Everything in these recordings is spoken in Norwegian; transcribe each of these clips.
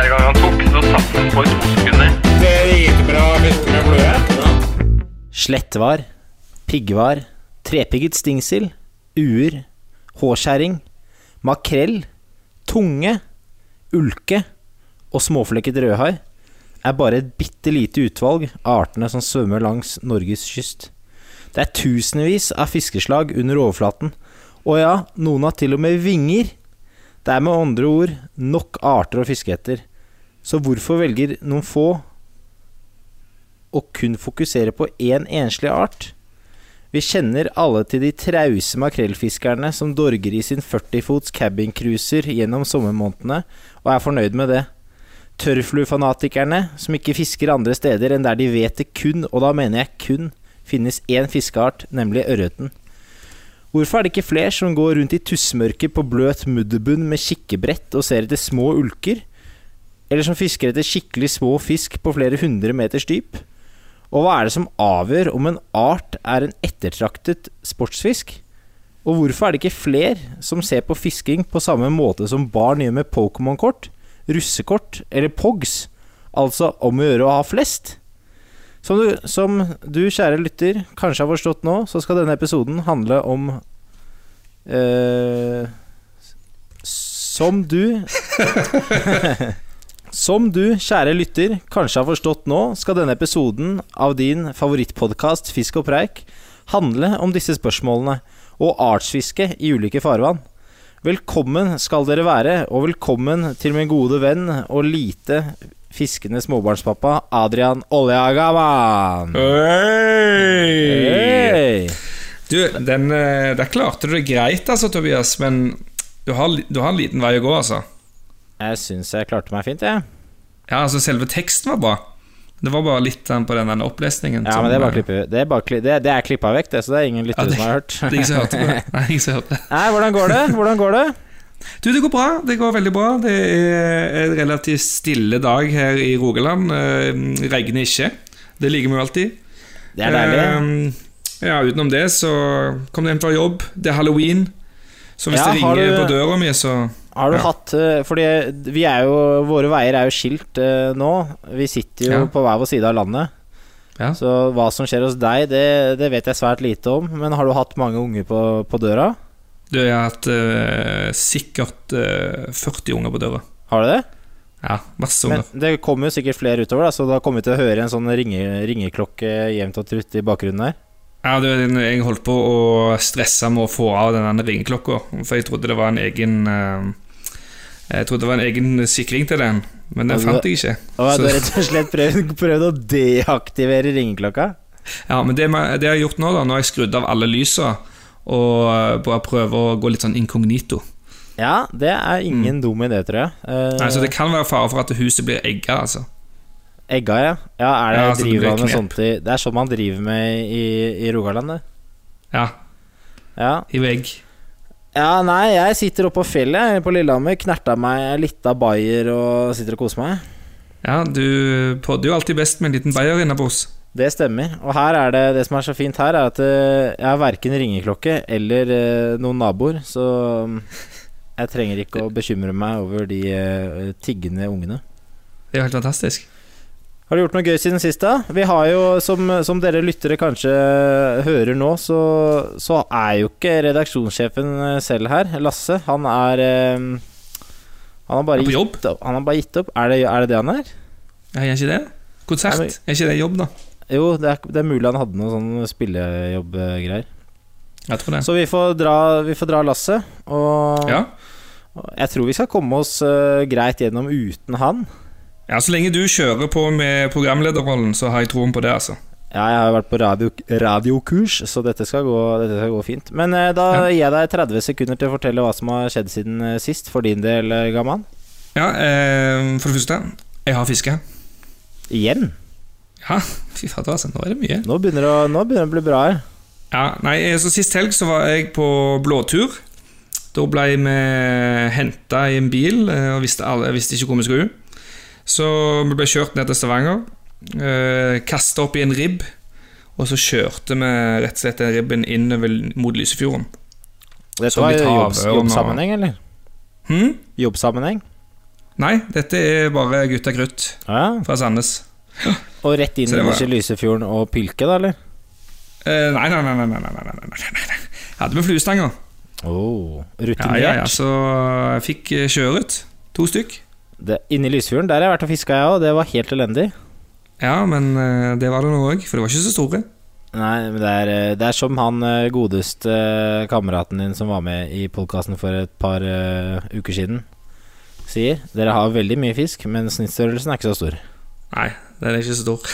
Fjerde gang han tok, så satt han på i to sekunder. Slettvar, piggvar, trepigget stingsild, uer, hårskjæring, makrell, tunge, ulke og småflekket rødhai er bare et bitte lite utvalg av artene som svømmer langs Norges kyst. Det er tusenvis av fiskeslag under overflaten, og ja, noen har til og med vinger. Det er med andre ord nok arter å fiske etter, så hvorfor velger noen få å kun fokusere på én enslig art. Vi kjenner alle til de trause makrellfiskerne som dorger i sin 40-fots cabincruiser gjennom sommermånedene, og er fornøyd med det. Tørrfluefanatikerne som ikke fisker andre steder enn der de vet det kun, og da mener jeg kun, finnes én fiskeart, nemlig ørreten. Hvorfor er det ikke flere som går rundt i tussmørket på bløt mudderbunn med kikkebrett og ser etter små ulker? Eller som fisker etter skikkelig små fisk på flere hundre meters dyp? Og hva er det som avgjør om en art er en ettertraktet sportsfisk? Og hvorfor er det ikke flere som ser på fisking på samme måte som barn gjør med Pokémon-kort, russekort eller POGs? Altså om å gjøre å ha flest? Som du, som du, kjære lytter, kanskje har forstått nå, så skal denne episoden handle om eh, Som du Som du, kjære lytter, kanskje har forstått nå, skal denne episoden av din favorittpodkast Fisk og preik handle om disse spørsmålene og artsfiske i ulike farvann. Velkommen skal dere være, og velkommen til min gode venn og lite fiskende småbarnspappa Adrian Oljagaman. Hei! Du, den, eh, der klarte du det greit, altså, Tobias, men du har, du har en liten vei å gå, altså. Jeg syns jeg klarte meg fint, jeg. Ja, altså, selve teksten var bra. Det var bare litt på den, opplesningen. Ja, men det er bare klippet klippe, det er, bare det, det er klippa vekk, det, så det er ingen lyttere Ja, som har hørt. Det er ingen som hørte på det. Nei, ingen som hørte det. Nei, hvordan går det? Hvordan går det? Du, det går bra. Det går veldig bra. Det er en relativt stille dag her i Rogaland. Eh, Regner ikke. Det liker vi jo alltid. Det er deilig. Eh, ja, utenom det så kom du hjem fra jobb. Det er halloween. Så hvis Ja, det ringer du- på døra mi, så Har du Ja. hatt eh, Fordi vi er jo Våre veier er jo skilt eh, nå. Vi sitter jo Ja. på hver vår side av landet. Ja. Så hva som skjer hos deg, det, det vet jeg svært lite om. Men har du hatt mange unger på, på døra? Du jeg har hatt eh, sikkert eh, 40 unger på døra. Har du det? Ja, masse Men det kommer jo sikkert flere utover, da så da kommer vi til å høre en sånn ringe, ringeklokke jevnt og trutt i bakgrunnen der. Ja, du, jeg holdt på å stresse med å få av den ringeklokka, for jeg trodde det var en egen eh, Jeg trodde det var en egen sikring til den, men den fant jeg ikke. Og du har rett og slett prøvd, prøvd å deaktivere ringeklokka? Ja, men det, det jeg har gjort nå, da Nå har jeg skrudd av alle lysa og eh, bare prøver å gå litt sånn inkognito. Ja, det er ingen dum idé, tror jeg. Uh, Nei, så det kan være fare for at huset blir egga, altså. Egga, ja. ja er det, Ja, altså, driver man med sånt i, det er sånn man driver med i, i Rogaland, det. Ja, Ja. i vegg. ja, nei, jeg sitter oppe på fjellet på Lillehammer, knerta meg litt av bayer og sitter og koser meg. Ja, du podder jo alltid best med en liten bayer innabords. Det stemmer. Og her er det det som er så fint her, er at eh, jeg har verken ringeklokke eller eh, noen naboer, så mm, jeg trenger ikke å bekymre meg over de eh, tiggende ungene. Det er jo helt fantastisk. Har du gjort noe gøy siden sist, da? Vi har jo, som, som dere lyttere kanskje hører nå, så, så er jo ikke redaksjonssjefen eh, selv her, Lasse. Han er um, Han har bare, Er gitt opp. Han har bare gitt opp. Er det er det det han er? Er ikke det? Konsert? Er, Er ikke det jobb, da? Jo, det er, det er mulig han hadde noe sånn spillejobbgreier. Jeg tror det. Så vi får dra, vi får dra lasset. Og Ja. jeg tror vi skal komme oss uh, greit gjennom uten han. Ja, så lenge du kjører på med programlederrollen, så har jeg troen på det, altså. Ja, jeg har vært på radio, radiokurs, så dette skal, gå, dette skal gå fint. Men eh, da Ja. gir jeg deg 30 sekunder til å fortelle hva som har skjedd siden eh, sist, for din del, eh, Gaman. Ja, eh, for det første, jeg har fiska. Igjen? Ja, fy fader, altså. Nå er det mye. Nå begynner det å, nå begynner det å bli bra her. Ja, nei, så Sist helg så var jeg på blåtur. Da ble vi henta i en bil, eh, og visste, alle, visste ikke hvor vi skulle. Så vi ble kjørt ned til Stavanger. Eh, Kasta opp i en ribb. Og så kjørte vi rett og slett den ribben innover mot Lysefjorden. Dette var litt jobb, jobbsammenheng, eller? Hmm? Jobbsammenheng? Nei, dette er bare gutta krutt Ja. fra Sandnes. Og rett inn i Lysefjorden og Pylke, da, eller? Eh, nei, nei, nei, nei, nei, nei, nei, nei. Hadde vi fluestanger. Oh, rutinert. ja, ja, så jeg fikk kjøret. To stykk. Det, inni Lysfjorden. Der har jeg vært og fiska, jeg òg. Det var helt elendig. Ja, men eh, det var det nå òg, for det var ikke så store. Nei, men det er, eh, det er som han eh, godeste kameraten din som var med i podkasten for et par uh, uker siden, sier. Dere har veldig mye fisk, men snittstørrelsen er ikke så stor. Nei, den er ikke så stor.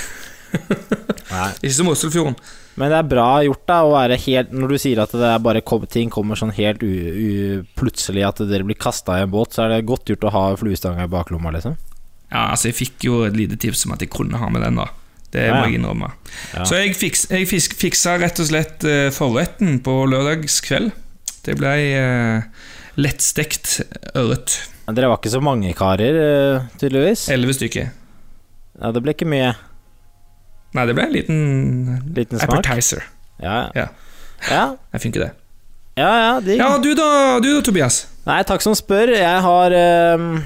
Ikke som Osselfjorden. Men det er bra gjort, da, å være helt Når du sier at det er bare kom, ting kommer sånn helt u, u, plutselig, at dere blir kasta i en båt, så er det godt gjort å ha fluestanga i baklomma, liksom. Ja, altså, jeg fikk jo et lite tips om at jeg kunne ha med den, da. Det må jeg innrømme. Ja. Så jeg, fiks, jeg fisk, fiksa rett og slett eh, forretten på lørdagskveld. Det ble uh, lettstekt ørret. Dere var ikke så mange karer, eh, tydeligvis. Elleve stykker. Ja, det ble ikke mye. Nei, det ble en liten, Liten smak. appetizer. Ja, Ja. ja. Jeg funker det. Ja, ja, digg. Ja, du da, du da, Tobias? Nei, takk som spør. Jeg har øh,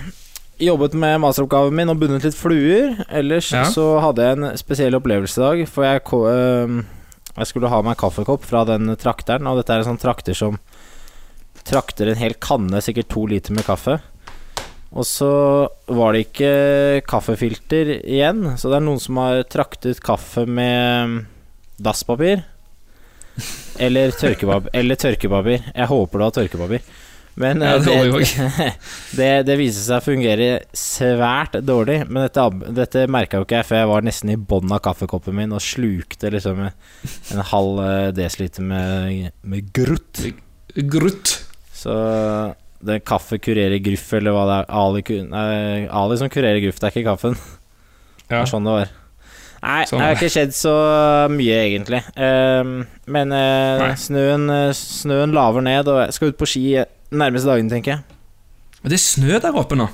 jobbet med masteroppgaven min og bundet litt fluer. Ellers Ja. så hadde jeg en spesiell opplevelse i dag, for jeg, eh, jeg skulle ha meg kaffekopp fra den trakteren, og dette er en sånn trakter som trakter en hel kanne, sikkert to liter med kaffe. Og så var det ikke kaffefilter igjen, så det er noen som har traktet kaffe med dasspapir. Eller tørkepapir. Eller tørkepapir. Jeg håper du har tørkepapir. Men Ja, eh, det det, det, det viser seg å fungere svært dårlig. Men dette, dette merka jo ikke jeg for jeg var nesten i bånn av kaffekoppen min og slukte liksom en, en halv eh, desiliter med, med grutt. Grutt. Så det kaffe kurerer gruff, eller hva det er. Ali, nei, Ali som kurerer gruff, det er ikke kaffen. Det Ja. er sånn det var. Nei, Sånn det har ikke skjedd så mye, egentlig. Um, men uh, snøen, eh, snøen laver ned, og jeg skal ut på ski nærmeste dagen, tenker jeg. Men det er snø der oppe nå.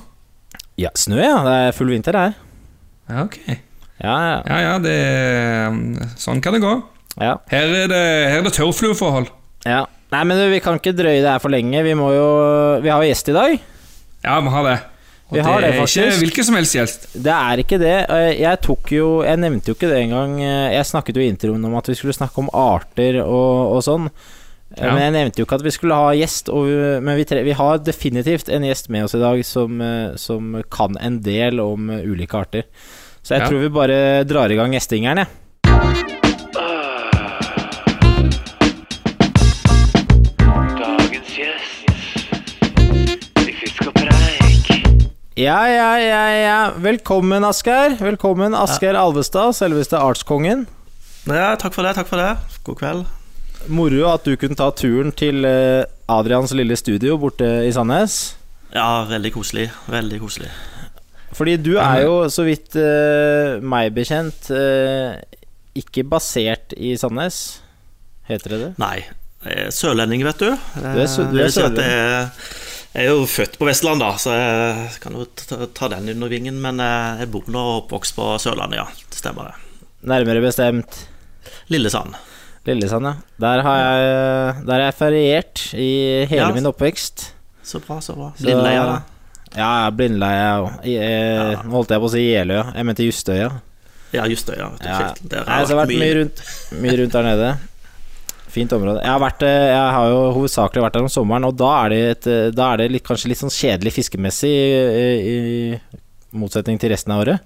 Ja, snø, ja. Det er full vinter her. Ja, ok. Ja, ja. Ja, ja, det er- Sånn kan det gå. ja. Her er det, her er det tørrflueforhold. ja. Nei, men vi kan ikke drøye det her for lenge. Vi må jo Vi har jo gjest i dag. Ja, vi har det. Og Vi har det, er ikke hvilken som helst gjest. Det er ikke det. Jeg tok jo Jeg nevnte jo ikke det engang. Jeg snakket jo i introen om at vi skulle snakke om arter og, og sånn. Ja. Men jeg nevnte jo ikke at vi skulle ha gjest. Vi- men vi, tre, vi har definitivt en gjest med oss i dag som, eh, som kan en del om ulike arter. Så jeg Ja. tror vi bare drar i gang gjestingeren, jeg. Ja, ja, ja, ja. Velkommen, Asgeir. Velkommen, Asgeir Alvestad, selveste artskongen. Ja, takk for det. takk for det God kveld. Moro at du kunne ta turen til eh, Adrians lille studio borte i Sandnes. Ja, veldig koselig. Veldig koselig. Fordi du er jo, så vidt uh, meg bekjent, uh, ikke basert i Sandnes. Heter det det? Nei, jeg er sørlending, vet du. Det er sø- du er. Jeg er, jeg er jo født på Vestland, da, så jeg kan jo ta, ta den under vingen. Men eh, jeg bor nå oppvokst på Sørlandet, ja. Det stemmer det. Nærmere bestemt Lillesand. Lillesand, ja. Der har jeg, der har jeg feriert i hele Ja. min oppvekst. Så bra, så bra. Blindleia, da. Ja, jeg òg. Eh, Ja. Nå holdt jeg på å si Jeløya. Jeg mente Justøya. Ja, Justøya. Ja. Der har jeg har vært mye rundt, mye rundt der nede. Fint område. Jeg har, vært, eh, jeg har jo hovedsakelig vært der om sommeren, og da er det, et, eh, da er det litt, kanskje litt sånn kjedelig fiskemessig i, i motsetning til resten av året.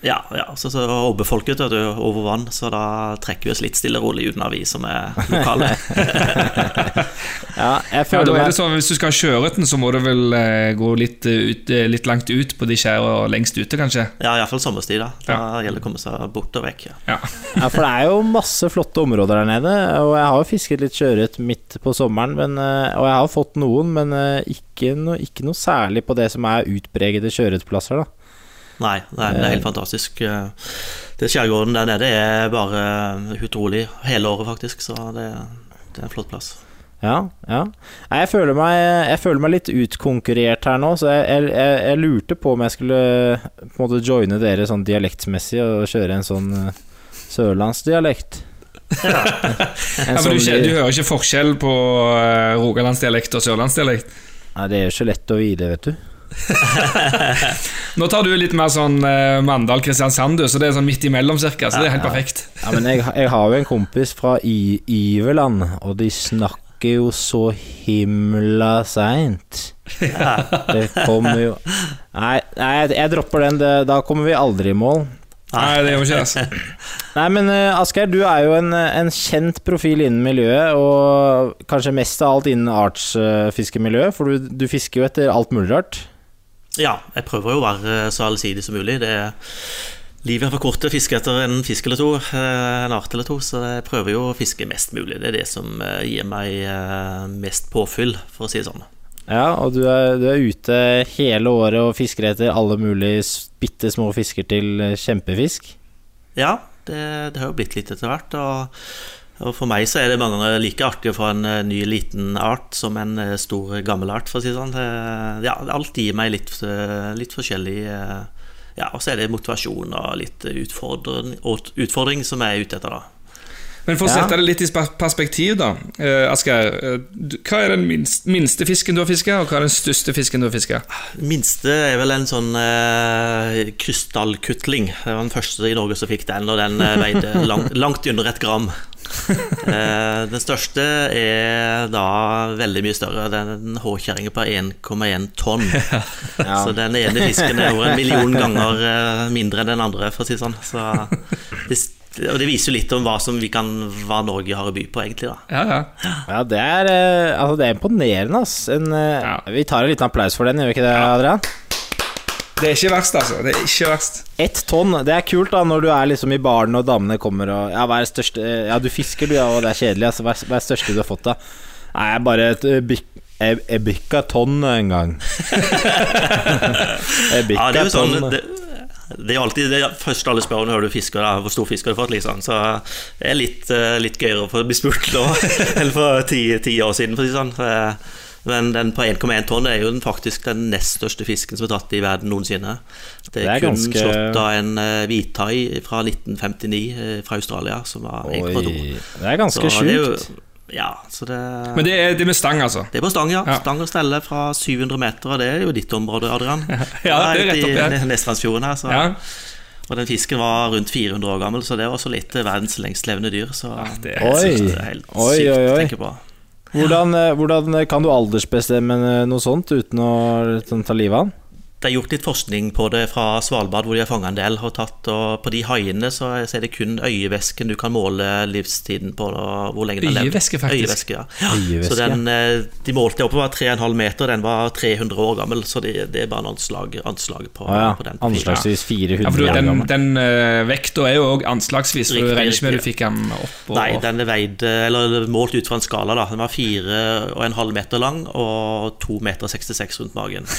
Ja, ja så, så overbefolket vet du, over vann, så da trekker vi oss litt stille og rolig unna, vi som er lokale. Ja, jeg Ja, da er det sånn, Hvis du skal kjøre den, så må du vel eh, gå litt, eh, ut, eh, litt langt ut på de skjærene lengst ute, kanskje? ja, iallfall sommerstid. Da Da gjelder det å komme seg bort og vekk. Ja. Ja. Ja, for det er jo masse flotte områder der nede, og jeg har jo fisket litt sjøørret midt på sommeren, men, eh, og jeg har fått noen, men ikke, noe, ikke noe særlig på det som er utpregede sjøørretplasser, da. Nei, nei, det er helt fantastisk. Det Skjærgården der nede er bare utrolig hele året, faktisk. Så det, det er en flott plass. Ja, ja. Jeg føler meg, jeg føler meg litt utkonkurrert her nå, så jeg, jeg, jeg, lurte på om jeg skulle på en måte joine dere sånn dialektsmessig og kjøre en sånn eh, sørlandsdialekt. Ja. Ja, men sånn du, du hører ikke forskjell på rogalandsdialekt og sørlandsdialekt? Nei, det er jo ikke lett å vite, vet du. Nå tar du litt mer sånn uh, Mandal-Kristiansand, du, så det er sånn midt imellom, cirka. Så det er helt perfekt. Ja, men jeg, jeg har jo en kompis fra I Iveland, og de snakker jo så himla seint. Det kommer jo Nei, nei jeg, jeg dropper den. Det, da kommer vi aldri i mål. Nei, det gjør vi ikke altså. Nei, men uh, Asgeir, du er jo en, en kjent profil innen miljøet, og kanskje mest av alt innen artsfiskemiljøet, for du, du fisker jo etter alt mulig rart. Ja, jeg prøver jo å være så allsidig som mulig. Det er Livet er for kort til å fiske etter en fisk eller to, eh, en art eller to, så jeg prøver jo å fiske mest mulig. Det er det som eh, gir meg eh, mest påfyll, for å si det sånn. Ja, og du er, du er ute hele året og fisker etter alle mulige bitte små fisker til eh, kjempefisk. Ja, det, det har jo blitt litt etter hvert. Og, og for meg så er det mange ganger like artig å få en eh, ny liten art som en eh, stor gammel art, for å si det sånn. Ja, alt gir meg litt, eh, litt forskjellig eh, Ja, og så er det motivasjon og litt utfordring, utfordring som jeg er ute etter, da. Men for å Ja. sette det litt i perspektiv, da. Asgeir, eh, hva er den minste fisken du har fiska, og hva er den største fisken du har fiska? Minste er vel en sånn eh, krystallkutling. Det var den første i Norge som fikk den, og den eh, veide langt, langt under et gram. Eh, den største er da veldig mye større. Den er en håkjerring på 1,1 tonn. Så den ene fisken er over en million ganger eh, mindre enn den andre, for å si sånn. Så det, og det viser jo litt om hva, som vi kan, hva Norge har å by på, egentlig. da Ja, ja. Ja, det er, eh, altså, det er imponerende, ass. En, Ja. Vi tar en liten applaus for den, gjør vi ikke det, Adrian? Det er ikke verst, altså. Det er ikke verst. Ett tonn, det er kult da når du er liksom i baren og damene kommer og Ja, hva er det største Ja, du fisker du, ja, og det er kjedelig, altså. Hva er, det største du har fått, da? Nei, jeg bare et eh, bikk jeg, jeg bikka tonn en gang. jeg bikka Ja, det er jo sånn tonn. det, det er alltid det første alle spør når du fisker, da, hvor stor fisk har du fått, liksom. Så det er litt, eh, litt gøyere å bli spurt nå enn for ti, ti år siden, for å si det sånn. Men den på 1,1 tonn er jo den faktisk den nest største fisken som er tatt i verden noensinne. Det er, Det er kun ganske- slått av en uh, hvithai fra 1959 uh, fra Australia, som var 1,2. Det er ganske sjukt. Ja, så det Men det er, det er med stang, altså. det er på stang, ja. Ja. Stang og stelle fra 700 meter, og det er jo ditt område, Adrian. Ja, det er rett opp her. I Nestrandsfjorden her. Så. Ja, Og den fisken var rundt 400 år gammel, så det er også litt eh, verdens lengstlevende dyr. Så det er Oi. synes det er helt Oi, sykt oi, å tenke på. Hvordan, eh, hvordan kan du aldersbestemme eh, noe sånt uten å sånn, ta livet av den? Det er gjort litt forskning på det fra Svalbard, hvor de har fanga en del. Og, tatt, og på de haiene så er det kun øyevæsken du kan måle livstiden på. Og hvor lenge den har levd. Øyevæske, faktisk. Øyevæske, ja. ja. Øyevæske. Så den, eh, De målte oppover 3,5 meter, den var 300 år gammel. Så det, det er bare en anslag, anslag på, ah, ja. på den. Anslagsvis 400 ja for du, år den, gammel. den uh, vekta er jo òg anslagsvis, for du regner ikke med du fikk den opp og Nei, den er veid, eller målt ut fra en skala. da Den var 4,5 meter lang og 2,66 meter rundt magen.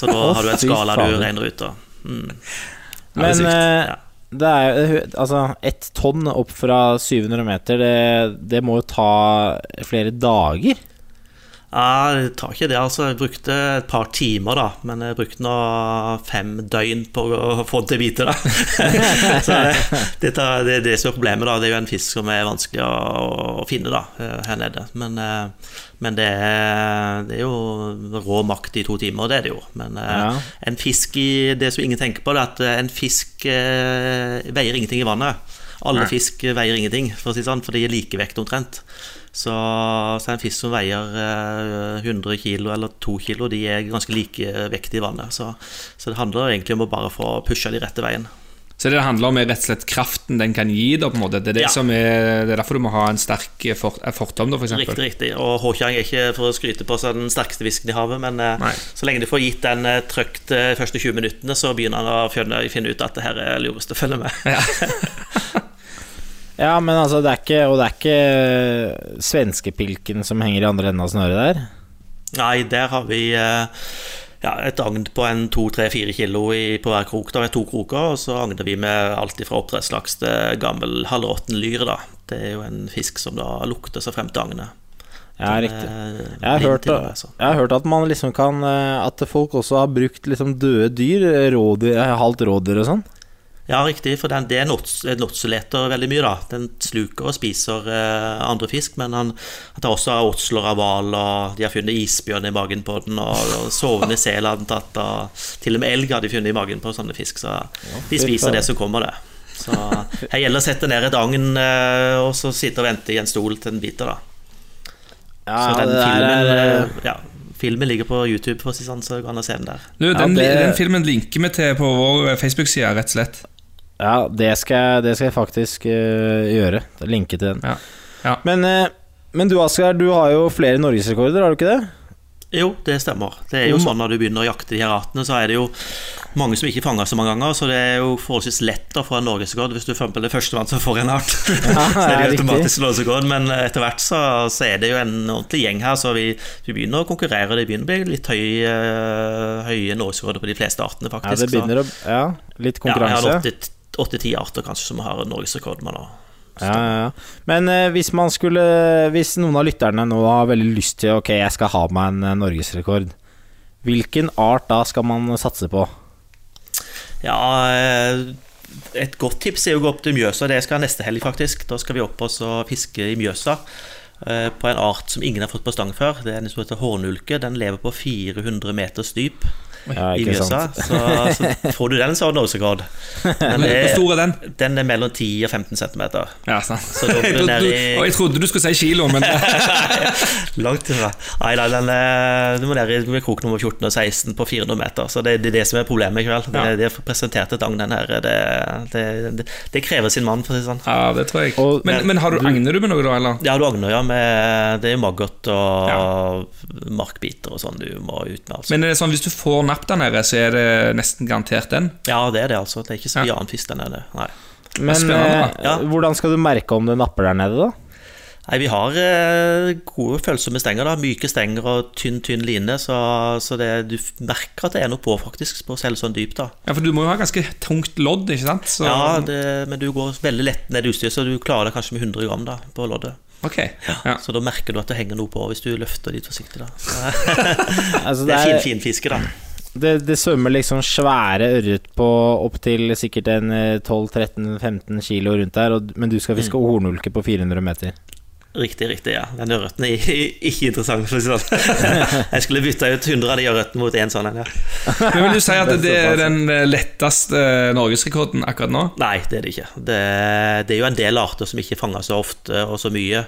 Så da har du en skala du regner ut. da mm. Det er Men eh, det er altså ett tonn opp fra 700 meter, det, det må jo ta flere dager. Jeg tar ikke det, altså. Jeg brukte et par timer, da. Men jeg brukte nå fem døgn på å få den til å bite, da. Så det, det, det er det som er problemet, da. Det er jo en fisk som er vanskelig å, å finne, da, eh, her nede. Men, eh, men det, er, det er jo rå makt i to timer, det er det jo. Men eh, Ja. en fisk i Det som ingen tenker på, det er at en fisk eh, veier ingenting i vannet. Alle fisk veier ingenting, for å si det sånn, for de er likevekt omtrent. Så, så en fisk som veier eh, 100 kilo eller 2 kilo, de er ganske like vektige i vannet. Så, så det handler egentlig om å bare få pusha de rette veien. Så det handler om, rett og slett kraften den kan gi. Da, på en måte. Det, er det, Ja. som er, det er derfor du må ha en sterk for, eh, fortom, da, for Riktig, eksempel. riktig. Og håkjerring er ikke for å skryte på seg den sterkeste fisken i havet, men eh, Nei. så lenge du får gitt den eh, trøkt de første 20 minuttene, så begynner han å finne ut at det her er lurest å følge med. Ja, men altså, det er ikke Og det er ikke svenskepilken som henger i andre enden av snøret der? Nei, der har vi eh, ja, et agn på en to-tre-fire kilo i, på hver krok. Da. To kroker, og så agner vi med alt fra oppdrettslaks til gammel halvråtten lyre. Da. Det er jo en fisk som da lukter seg frem til agnet. Ja, riktig. eh, Jeg har, hørt, til og med, så. jeg har hørt at man liksom kan eh, At folk også har brukt liksom døde dyr, rådyr, halvt rådyr og sånn. Ja, riktig, for den, det er notseleter veldig mye, da. Den sluker og spiser eh, andre fisk, men han, han tar også åtsler av hval, og de har funnet isbjørn i magen på den, og, og sovende sel har den tatt, og til og med elg har de funnet i magen på sånne fisk, så de spiser det som kommer, det. Så her gjelder å sette ned et agn, eh, og så sitte og vente i en stol til den biter, da. Ja, så den det filmen, er, eh, eh, ja, filmen ligger på YouTube, for å si sånn, så går an å se den der. Du, den, det- den filmen linker vi til på vår Facebook-side, rett og slett. Ja det, skal jeg, det skal jeg faktisk uh, gjøre. Linke til den. Ja. Ja. Men, uh, men du Asgeir, du har jo flere norgesrekorder, har du ikke det? Jo, det stemmer. Det er jo sånn Når du begynner å jakte de her artene, så er det jo mange som ikke fanger så mange ganger, så det er jo forholdsvis lett å få en norgesrekord hvis du for eksempel er førstemann som får en art. så er det ja, jo automatisk norgesrekord, men etter hvert så, så er det jo en ordentlig gjeng her, så vi, vi begynner å konkurrere. Det begynner å bli litt høy, eh, høye norgesrekorder på de fleste artene, faktisk. Ja, det begynner å Ja, litt konkurranse. Ja, jeg har åtte-ti arter kanskje som har norgesrekord. Men da. Ja, ja, ja. Men eh, hvis man skulle Hvis noen av lytterne nå har veldig lyst til Ok, jeg skal ha meg en eh, norgesrekord. Hvilken art da skal man satse på? Ja, eh, et godt tips er å gå opp til Mjøsa. Det skal jeg neste helg, faktisk. Da skal vi opp og fiske i Mjøsa. eh, På en art som ingen har fått på stang før. Det er en som heter hornulke. Den lever på 400 meters dyp Ja, i Mjøsa. Så, så får du den, så har du norgesrekord. Men det Hvor stor er den? Den er mellom 10 og 15 cm. Ja, sant. Så du du, i- og jeg trodde du skulle si kilo, men Langt ifra. Nei, da, den er, du må ned i krok nummer 14 og 16 på 400 meter. Så det, det er det som er problemet i kveld. Det, Ja. det er presentert et agn den her. Det, det, det, det krever sin mann, for å si det sånn. Ja, det tror jeg. Og- Men, men har du, agner du med noe, da? eller? Ja, du agner, ja. Med, det er maggot og markbiter og sånn du må ut med. Altså. Men er det sånn, hvis du får napp der nede, så er det nesten garantert den? ja, det er det, altså. Det er ikke så mye Ja. annen fisk der nede. Nei. Men eh. Ja. hvordan skal du merke om det napper der nede, da? Nei, vi har eh, gode følsomme stenger, da. Myke stenger og tynn, tynn line. Så, så det, du merker at det er noe på, faktisk, på selv sånn dypt, da. Ja, For du må jo ha ganske tungt lodd, ikke sant? Så, Ja, det, men du går veldig lett ned i utstyret, så du klarer det kanskje med 100 gram da, på loddet. Ok. Ja. Så da merker du at det henger noe på hvis du løfter litt forsiktig. da så, Altså, Det er fin, fin fiske, da. Det, det svømmer liksom svære ørret på opptil sikkert en eh, 12-13-15 kilo rundt der, og, men du skal fiske Mm. hornulke på 400 meter. Riktig, riktig, ja. Den ørreten er ikke interessant, for å si sånn. Jeg skulle bytta ut 100 av de ørretene mot én sånn en, ja. Men vil du si at det er den eh, letteste norgesrekorden akkurat nå? Nei, det er det ikke. Det, det er jo en del arter som ikke fanger så ofte og så mye.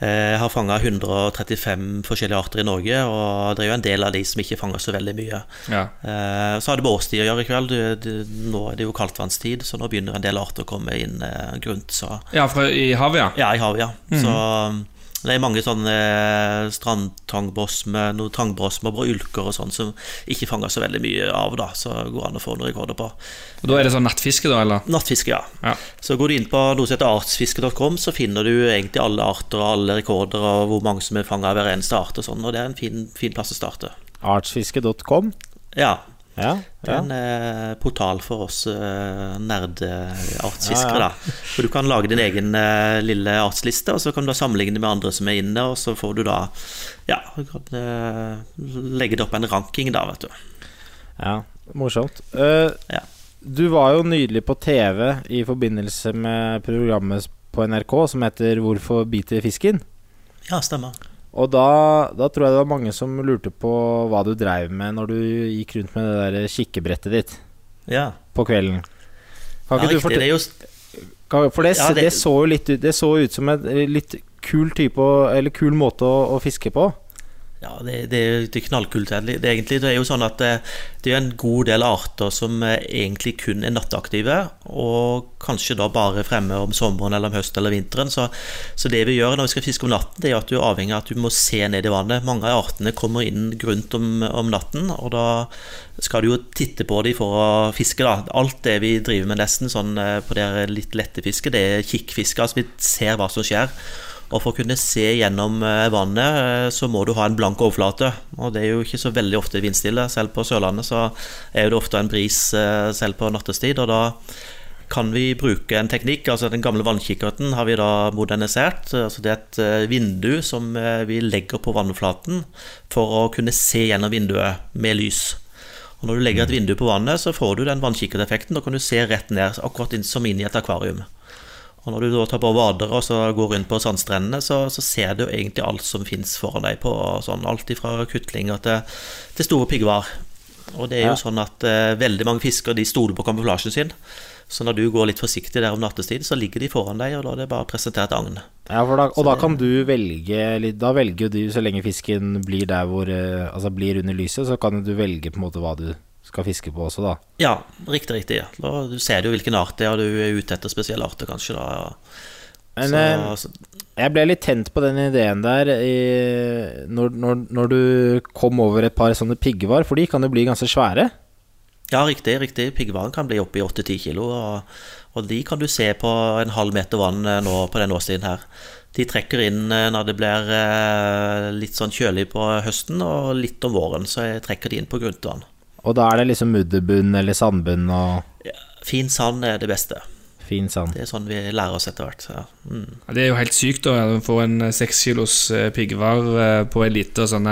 Eh, Jeg har fanga 135 forskjellige arter i Norge, og det er jo en del av de som ikke fanger så veldig mye. Ja. Eh, Så har det med årstid å gjøre i kveld. Nå er det jo kaldtvannstid, så nå begynner en del arter å komme inn eh, grunt. Så ja, fra i havet, ja. ja, i havet, ja. Så um, det er mange sånne eh, strandtangbosme, noen tangbrosmer og ulker og sånn som ikke fanger så veldig mye av, da. Så går det an å få noen rekorder på. Og Da er det sånn nattfiske, da? eller? Nattfiske, ja. Ja. Så går du inn på noe som heter artsfiske.com, så finner du egentlig alle arter og alle rekorder og hvor mange som er fanga av hver eneste art og sånn, og det er en fin, fin plass å starte. Artsfiske.com. Ja. Ja, Det er en eh, portal for oss eh, nerdeartsfiskere. Ja, ja. For du kan lage din egen eh, lille artsliste, og så kan du sammenligne med andre som er inne, og så får du da Ja, du kan eh, legge det opp en ranking, da, vet du. ja morsomt. Uh, Ja. Du var jo nydelig på TV i forbindelse med programmet på NRK som heter 'Hvorfor biter fisken'. Ja, stemmer. Og da, da tror jeg det var mange som lurte på hva du dreiv med når du gikk rundt med det der kikkebrettet ditt Ja, på kvelden. Kan ja du fortelle For det, Ja, det- det så jo litt ut Det så ut som en litt kul type Eller kul måte å, å fiske på. Ja, det, det, det er knallkult. Det, egentlig, det er jo sånn at det, det er en god del arter som eh, egentlig kun er nattaktive, og kanskje da bare fremme om sommeren eller om høsten eller vinteren. Så, så det vi gjør når vi skal fiske om natten, det er at du er avhengig av at du må se ned i vannet. Mange av artene kommer inn grunt om, om natten, og da skal du jo titte på dem for å fiske. da. Alt det vi driver med nesten sånn eh, på det litt lette fisket, det er kikkfiske. Altså vi ser hva som skjer. Og for å kunne se gjennom eh, vannet, eh, så må du ha en blank overflate. Og det er jo ikke så veldig ofte vindstille. Selv på Sørlandet så er det ofte en bris eh, selv på nattestid. Og da kan vi bruke en teknikk. altså Den gamle vannkikkerten har vi da modernisert. altså Det er et vindu som vi legger på vannflaten for å kunne se gjennom vinduet med lys. Og Når du legger et vindu på vannet, så får du den vannkikkerteffekten. Da kan du se rett ned, akkurat som inn i et akvarium. Og når du da tar på vader og så går rundt på sandstrendene, så, så ser du egentlig alt som fins foran deg på sånn, alt fra kutlinger til, til store piggvar. Og det er jo Ja. sånn at eh, veldig mange fisker de stoler på kamuflasjen sin. Så når du går litt forsiktig der om nattestid, så ligger de foran deg, og da er det bare presentert agn. Ja, da, og da kan du velge Da velger du, så lenge fisken blir der hvor eh, Altså blir under lyset, så kan du velge på en måte hva du skal fiske på også, da. Ja, riktig, riktig. Ja. Da, du ser jo hvilken art det er, og du er ute etter spesielle arter, kanskje. da. Ja. Men så, altså. jeg ble litt tent på den ideen der i, når, når, når du kom over et par sånne piggvar, for de kan jo bli ganske svære. ja, riktig. riktig. Piggvaren kan bli oppi 8-10 kilo, og, og de kan du se på en halv meter vann eh, nå på den åstiden her. De trekker inn eh, når det blir eh, litt sånn kjølig på høsten, og litt om våren, så jeg trekker de inn på gruntvann. Og da er det liksom mudderbunn eller sandbunn og Fin sand er det beste. fin sand. Det er sånn vi lærer oss etter hvert. Ja. Mm. Ja, Det er jo helt sykt å få en eh, seks kilos eh, piggvar eh, på en liter sånn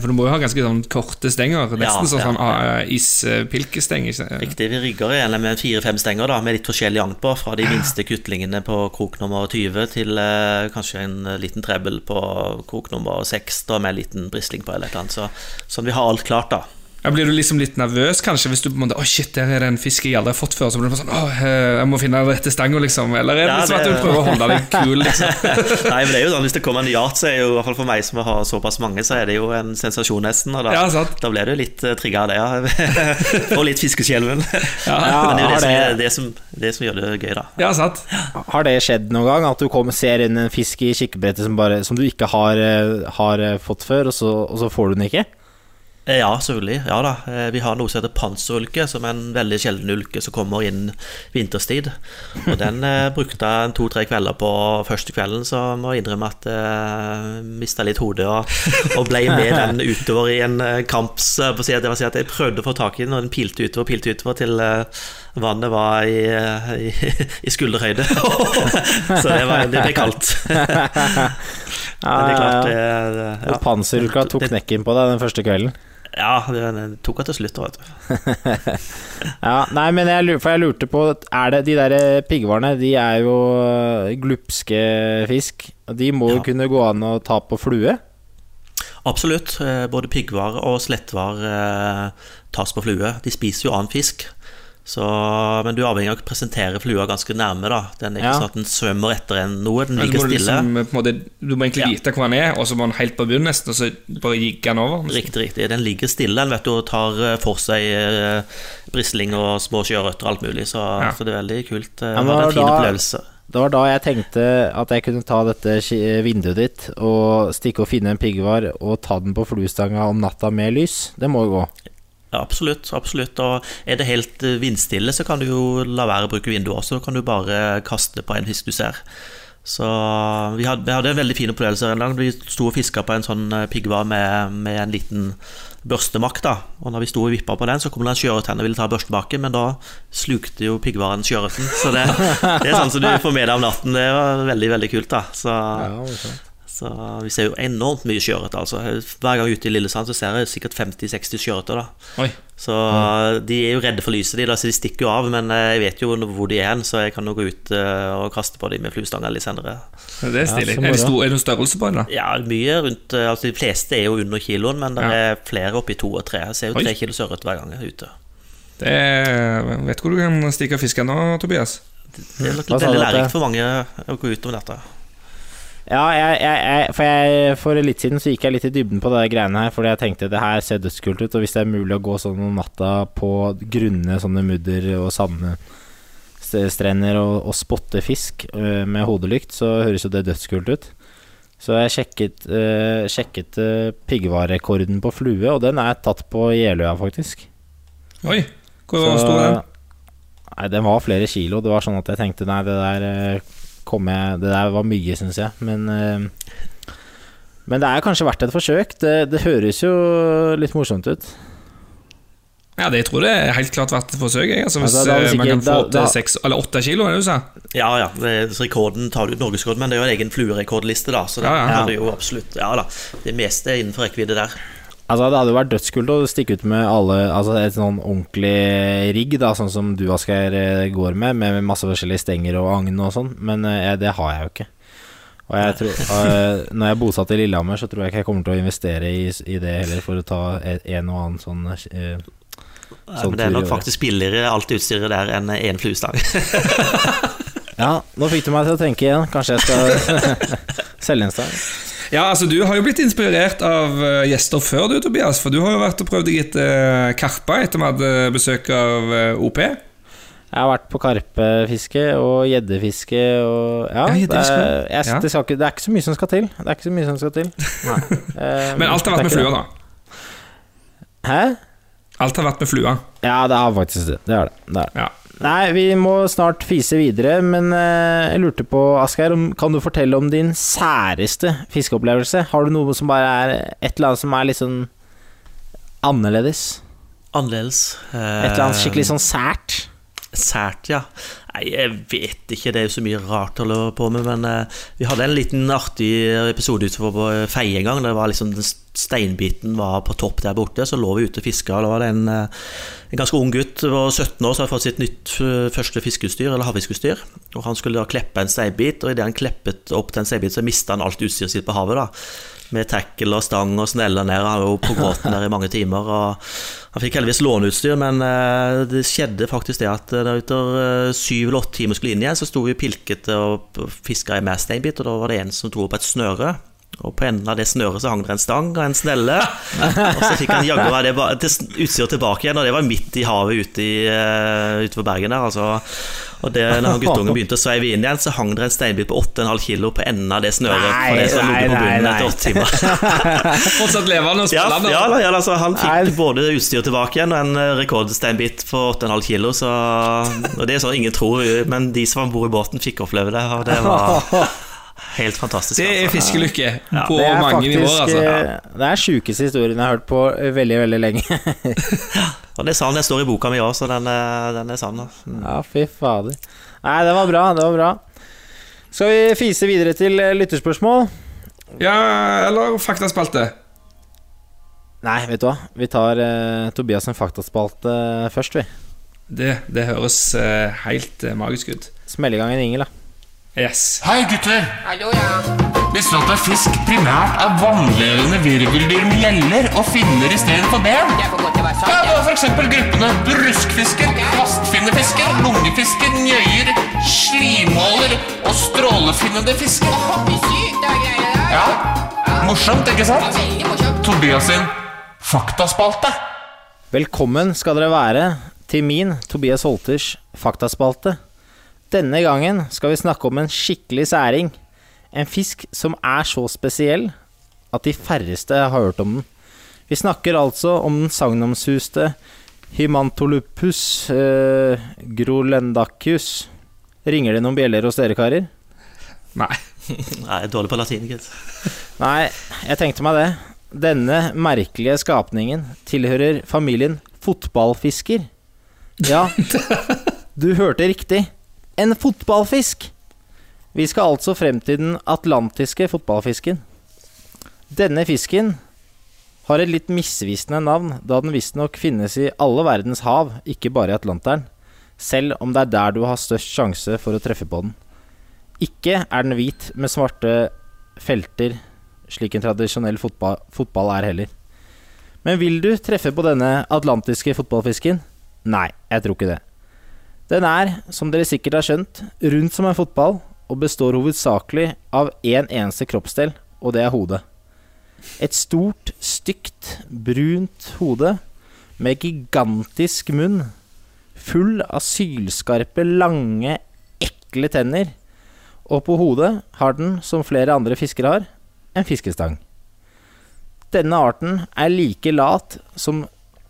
For du må jo ha ganske sånn korte stenger. Nesten Ja, sånn, ja, sånn ah, ispilkesteng. Riktig, vi rigger gjerne med fire-fem stenger da, med litt forskjellig agn på, fra de minste kutlingene på krok nummer 20 til eh, kanskje en liten trebbel på krok nummer 6 da, med en liten brisling på eller et eller annet. Så, sånn vi har alt klart, da. Ja, blir du liksom litt nervøs, kanskje, hvis du på en måte Å, shit, der er det en fisk jeg aldri har fått før. Så blir du bare sånn Å, eh, jeg må finne den rette stanga, liksom. Eller er det Ja, liksom at du prøver å holde deg kul, liksom? Nei, men det er jo sånn, Hvis det kommer en yacht, så er jo i hvert fall for meg som har såpass mange, så er det jo en sensasjon nesten. Og da, Ja, da blir du litt uh, trigga av det, ja. Og litt fiskeskjelven. Ja, Men det er jo det som, det- det, som, det som gjør det gøy, da. ja sant. Har det skjedd noen gang? At du kommer, ser inn en fisk i kikkebrettet som, bare, som du ikke har, eh, har eh, fått før, og så, og så får du den ikke? Eh, Ja, selvfølgelig. Ja da. Eh, Vi har noe som heter panserulke, som er en veldig sjelden ulke som kommer inn vinterstid. Og den eh, brukte jeg to-tre kvelder på første kvelden, så må jeg innrømme at jeg mista litt hodet og, og ble med den utover i en eh, kamps... eh, si at jeg, si at jeg prøvde å få tak i den, og den pilte utover, pilte utover til eh, vannet var i, eh, i, i skulderhøyde. så det, var, det ble kaldt. Men det er klart, det, det Og ja. panserulka tok knekken på deg den første kvelden. Ja, det, tok hun til slutt, vet du. Ja, nei, men jeg, lur- for jeg lurte på Er det de der eh, piggvarene, de er jo eh, glupske fisk. De må jo Ja. kunne gå an å ta på flue. Absolutt. eh, Både piggvar og slettvar tas på flue. De spiser jo annen fisk. Så, men du er avhengig av å presentere flua ganske nærme. da Den er ikke Ja. sånn at den svømmer etter en noe. Den ligger stille. liksom, på en måte, du må egentlig Ja. vite hvor den er, og så må den helt på bunnen nesten, og så bare gikk den over. Riktig, riktig. Den ligger stille den vet du, og tar eh, for seg eh, brisling og små sjørøtter og alt mulig. Så, Ja. så det er veldig kult. eh, Ja, men det var en fin da- opplevelse. Det var da jeg tenkte at jeg kunne ta dette vinduet ditt og stikke og finne en piggvar og ta den på fluestanga om natta med lys. Det må jo gå. Ja, absolutt. absolutt Og er det helt eh, vindstille, så kan du jo la være å bruke vinduet også. Så kan du bare kaste på en fisk du ser. Så vi hadde, vi hadde en veldig fin opplevelse en gang. Vi sto og fiska på en sånn eh, piggvar med, med en liten børstemakk. da Og når vi sto og vippa på den, så kom det en sjøørret og ville ta børstemakken, men da slukte jo piggvaren sjøørreten. Så det, det er sånn som du får med deg om natten. Det var veldig, veldig kult. da Så så vi ser jo enormt mye sjøørret. Altså. Hver gang ute i Lillesand så ser jeg sikkert 50-60 sjøørreter. Så mm. Så de er jo redde for lyset, de, da, så de stikker jo av. Men eh, jeg vet jo hvor de er hen, så jeg kan jo gå ut eh, og kaste på dem med fluestanga litt senere. Det er stilig. Ja, er, det er noen størrelse på den? da? Ja, mye rundt eh, altså De fleste er jo under kiloen, men det Ja. er flere oppi to og tre. Jeg ser jo tre kilo sjøørret hver gang jeg er ute. Det er, vet du hvor du kan stikke fisken nå, Tobias? Det er nok veldig lærerikt for mange å gå ut om dette. Ja, jeg, jeg, jeg, for, jeg, for litt siden så gikk jeg litt i dybden på det greiene her, fordi jeg tenkte det her ser dødskult ut, og hvis det er mulig å gå sånn om natta på grunne sånne mudder og sandstrender og, og spotte fisk øh, med hodelykt, så høres jo det dødskult ut. Så jeg sjekket, øh, sjekket øh, piggvarerekorden på flue, og den er tatt på Jeløya, faktisk. Oi, hvor sto den? Nei, den var flere kilo. Det var sånn at jeg tenkte nei, det der eh, kom jeg Det der var mye, syns jeg. Men eh, Men det er kanskje verdt et forsøk. Det, det høres jo litt morsomt ut. Ja, det, jeg tror det er helt klart verdt et forsøk. Jeg. Altså, hvis Altså, eh, man kan få da- til da- seks eller åtte kilo, er det du sa? Ja, ja. Rekorden tar du ut norgesrekord, men det er jo en egen fluerekordliste, da. Så det Ja, ja. det er jo absolutt Ja da. Det meste er innenfor rekkevidde der. Altså Det hadde jo vært dødskult å stikke ut med alle Altså et sånn ordentlig rigg, da sånn som du, Asgeir, eh, går med, med masse forskjellige stenger og agn og sånn, men eh, det har jeg jo ikke. Og jeg tror eh, Når jeg er bosatt i Lillehammer, så tror jeg ikke jeg kommer til å investere i, i det heller, for å ta en og annen sånn eh, Sånn men det er nok faktisk billigere alt utstyret der enn én fluestang. Ja, nå fikk du meg til å tenke igjen. Kanskje jeg skal selge en stang. Ja, altså Du har jo blitt inspirert av eh, gjester før, du, Tobias. For du har jo vært og prøvd deg etter karpa etter vi hadde besøk av eh, OP. Jeg har vært på karpefiske og gjeddefiske og Ja, Ja, det, er, jeg, det, ikke, det er ikke så mye som skal til. Det er ikke så mye som skal til. Eh, Men alt har vært med flua, da. Hæ? Alt har vært med flua. Ja, det har faktisk det. Det er det. det, er det. Ja. Nei, vi må snart fise videre, men eh, jeg lurte på, Asgeir, kan du fortelle om din særeste fiskeopplevelse? Har du noe som bare er et eller annet som er litt sånn annerledes? Annerledes. Et eller annet skikkelig sånn sært? Sært, ja. Nei, jeg vet ikke, det er jo så mye rart å holde på med, men eh, vi hadde en liten artig episode utenfor Feie en gang. Det var liksom den steinbiten var på topp der borte, så lå vi ute og fiska. Da var det en, eh, en ganske ung gutt, var 17 år, som hadde fått sitt nytt eh, første fiskeutstyr, eller havfiskeutstyr. Og han skulle da kleppe en steinbit, og idet han kleppet opp den steinbiten, så mista han alt utstyret sitt på havet. da med tackle og stang og snella ned. Han var jo på gråten der i mange timer. Og han fikk heldigvis låneutstyr, men eh, det skjedde faktisk det at da etter syv eller åtte timer skulle inn igjen, så sto vi pilkete og fiska i mer steinbit, og da var det en som dro opp et snøre. Og på enden av det snøret så hang det en stang og en snelle. Og så fikk han jaggu meg det til utstyret tilbake igjen, og det var midt i havet ute, i, uh, ute på Bergen der. altså og det, når han guttungen begynte å sveive inn igjen, så hang det en steinbit på 8,5 kilo på enden av det snøret. Nei, det som nei, på nei, bunnen nei. etter åtte timer. Fortsatt levende og Ja, spillende. ja, ja altså, han Nei. fikk både utstyr tilbake igjen og en eh, rekordsteinbit på 8,5 kilo. Så, og det er sånn ingen tror, men de som var om bord i båten, fikk oppleve det. Og det var helt fantastisk. Det er altså. fiskelykke på Det er mange faktisk nivåer, altså. Ja. Det er sjukeste historien jeg har hørt på eh, veldig, veldig lenge. Og det er sann, det står i boka mi òg, så den, er- den er sann. Mm. Ja, fy fader. Nei, det var bra, det var bra. Skal vi fise videre til eh, lytterspørsmål? Ja, eller faktaspalte. Nei, vet du hva. Vi tar uh, Tobias' en faktaspalte først, vi. Det, det høres uh, helt uh, magisk ut. Smell i gang en ingel, da. Yes. Hei, gutter. Visste du at fisk primært er vannlevende virveldyr med gjeller og finner i stedet for ben? Ja, det var for eksempel gruppene bruskfisker, kvastfinnefisker, lungefisker, njøyer, slimåler og strålefinnede fisker. Ja, morsomt, ikke sant? Tobias sin faktaspalte. Velkommen skal dere være til min, Tobias Holters, faktaspalte. Denne gangen skal vi snakke om en skikkelig særing. En fisk som er så spesiell at de færreste har hørt om den. Vi snakker altså om den sagnomsuste Hymantolupus eh, grolendacus. Ringer det noen bjeller hos dere, karer? Nei. Nei, jeg dårlig på latin, gitt. Nei, jeg tenkte meg det. Denne merkelige skapningen tilhører familien fotballfisker. Ja, du hørte riktig. En fotballfisk! Vi skal altså frem til den atlantiske fotballfisken. Denne fisken har et litt misvisende navn, da den visstnok finnes i alle verdens hav, ikke bare i Atlanteren, selv om det er der du har størst sjanse for å treffe på den. Ikke er den hvit med svarte felter, slik en tradisjonell fotball, fotball er heller. Men vil du treffe på denne atlantiske fotballfisken? Nei, jeg tror ikke det. Den er, som dere sikkert har skjønt, rundt som en fotball, og består hovedsakelig av én eneste kroppsdel, og det er hodet. Et stort, stygt, brunt hode med gigantisk munn, full av sylskarpe, lange, ekle tenner, og på hodet har den, som flere andre fiskere har, en fiskestang. Denne arten er like lat som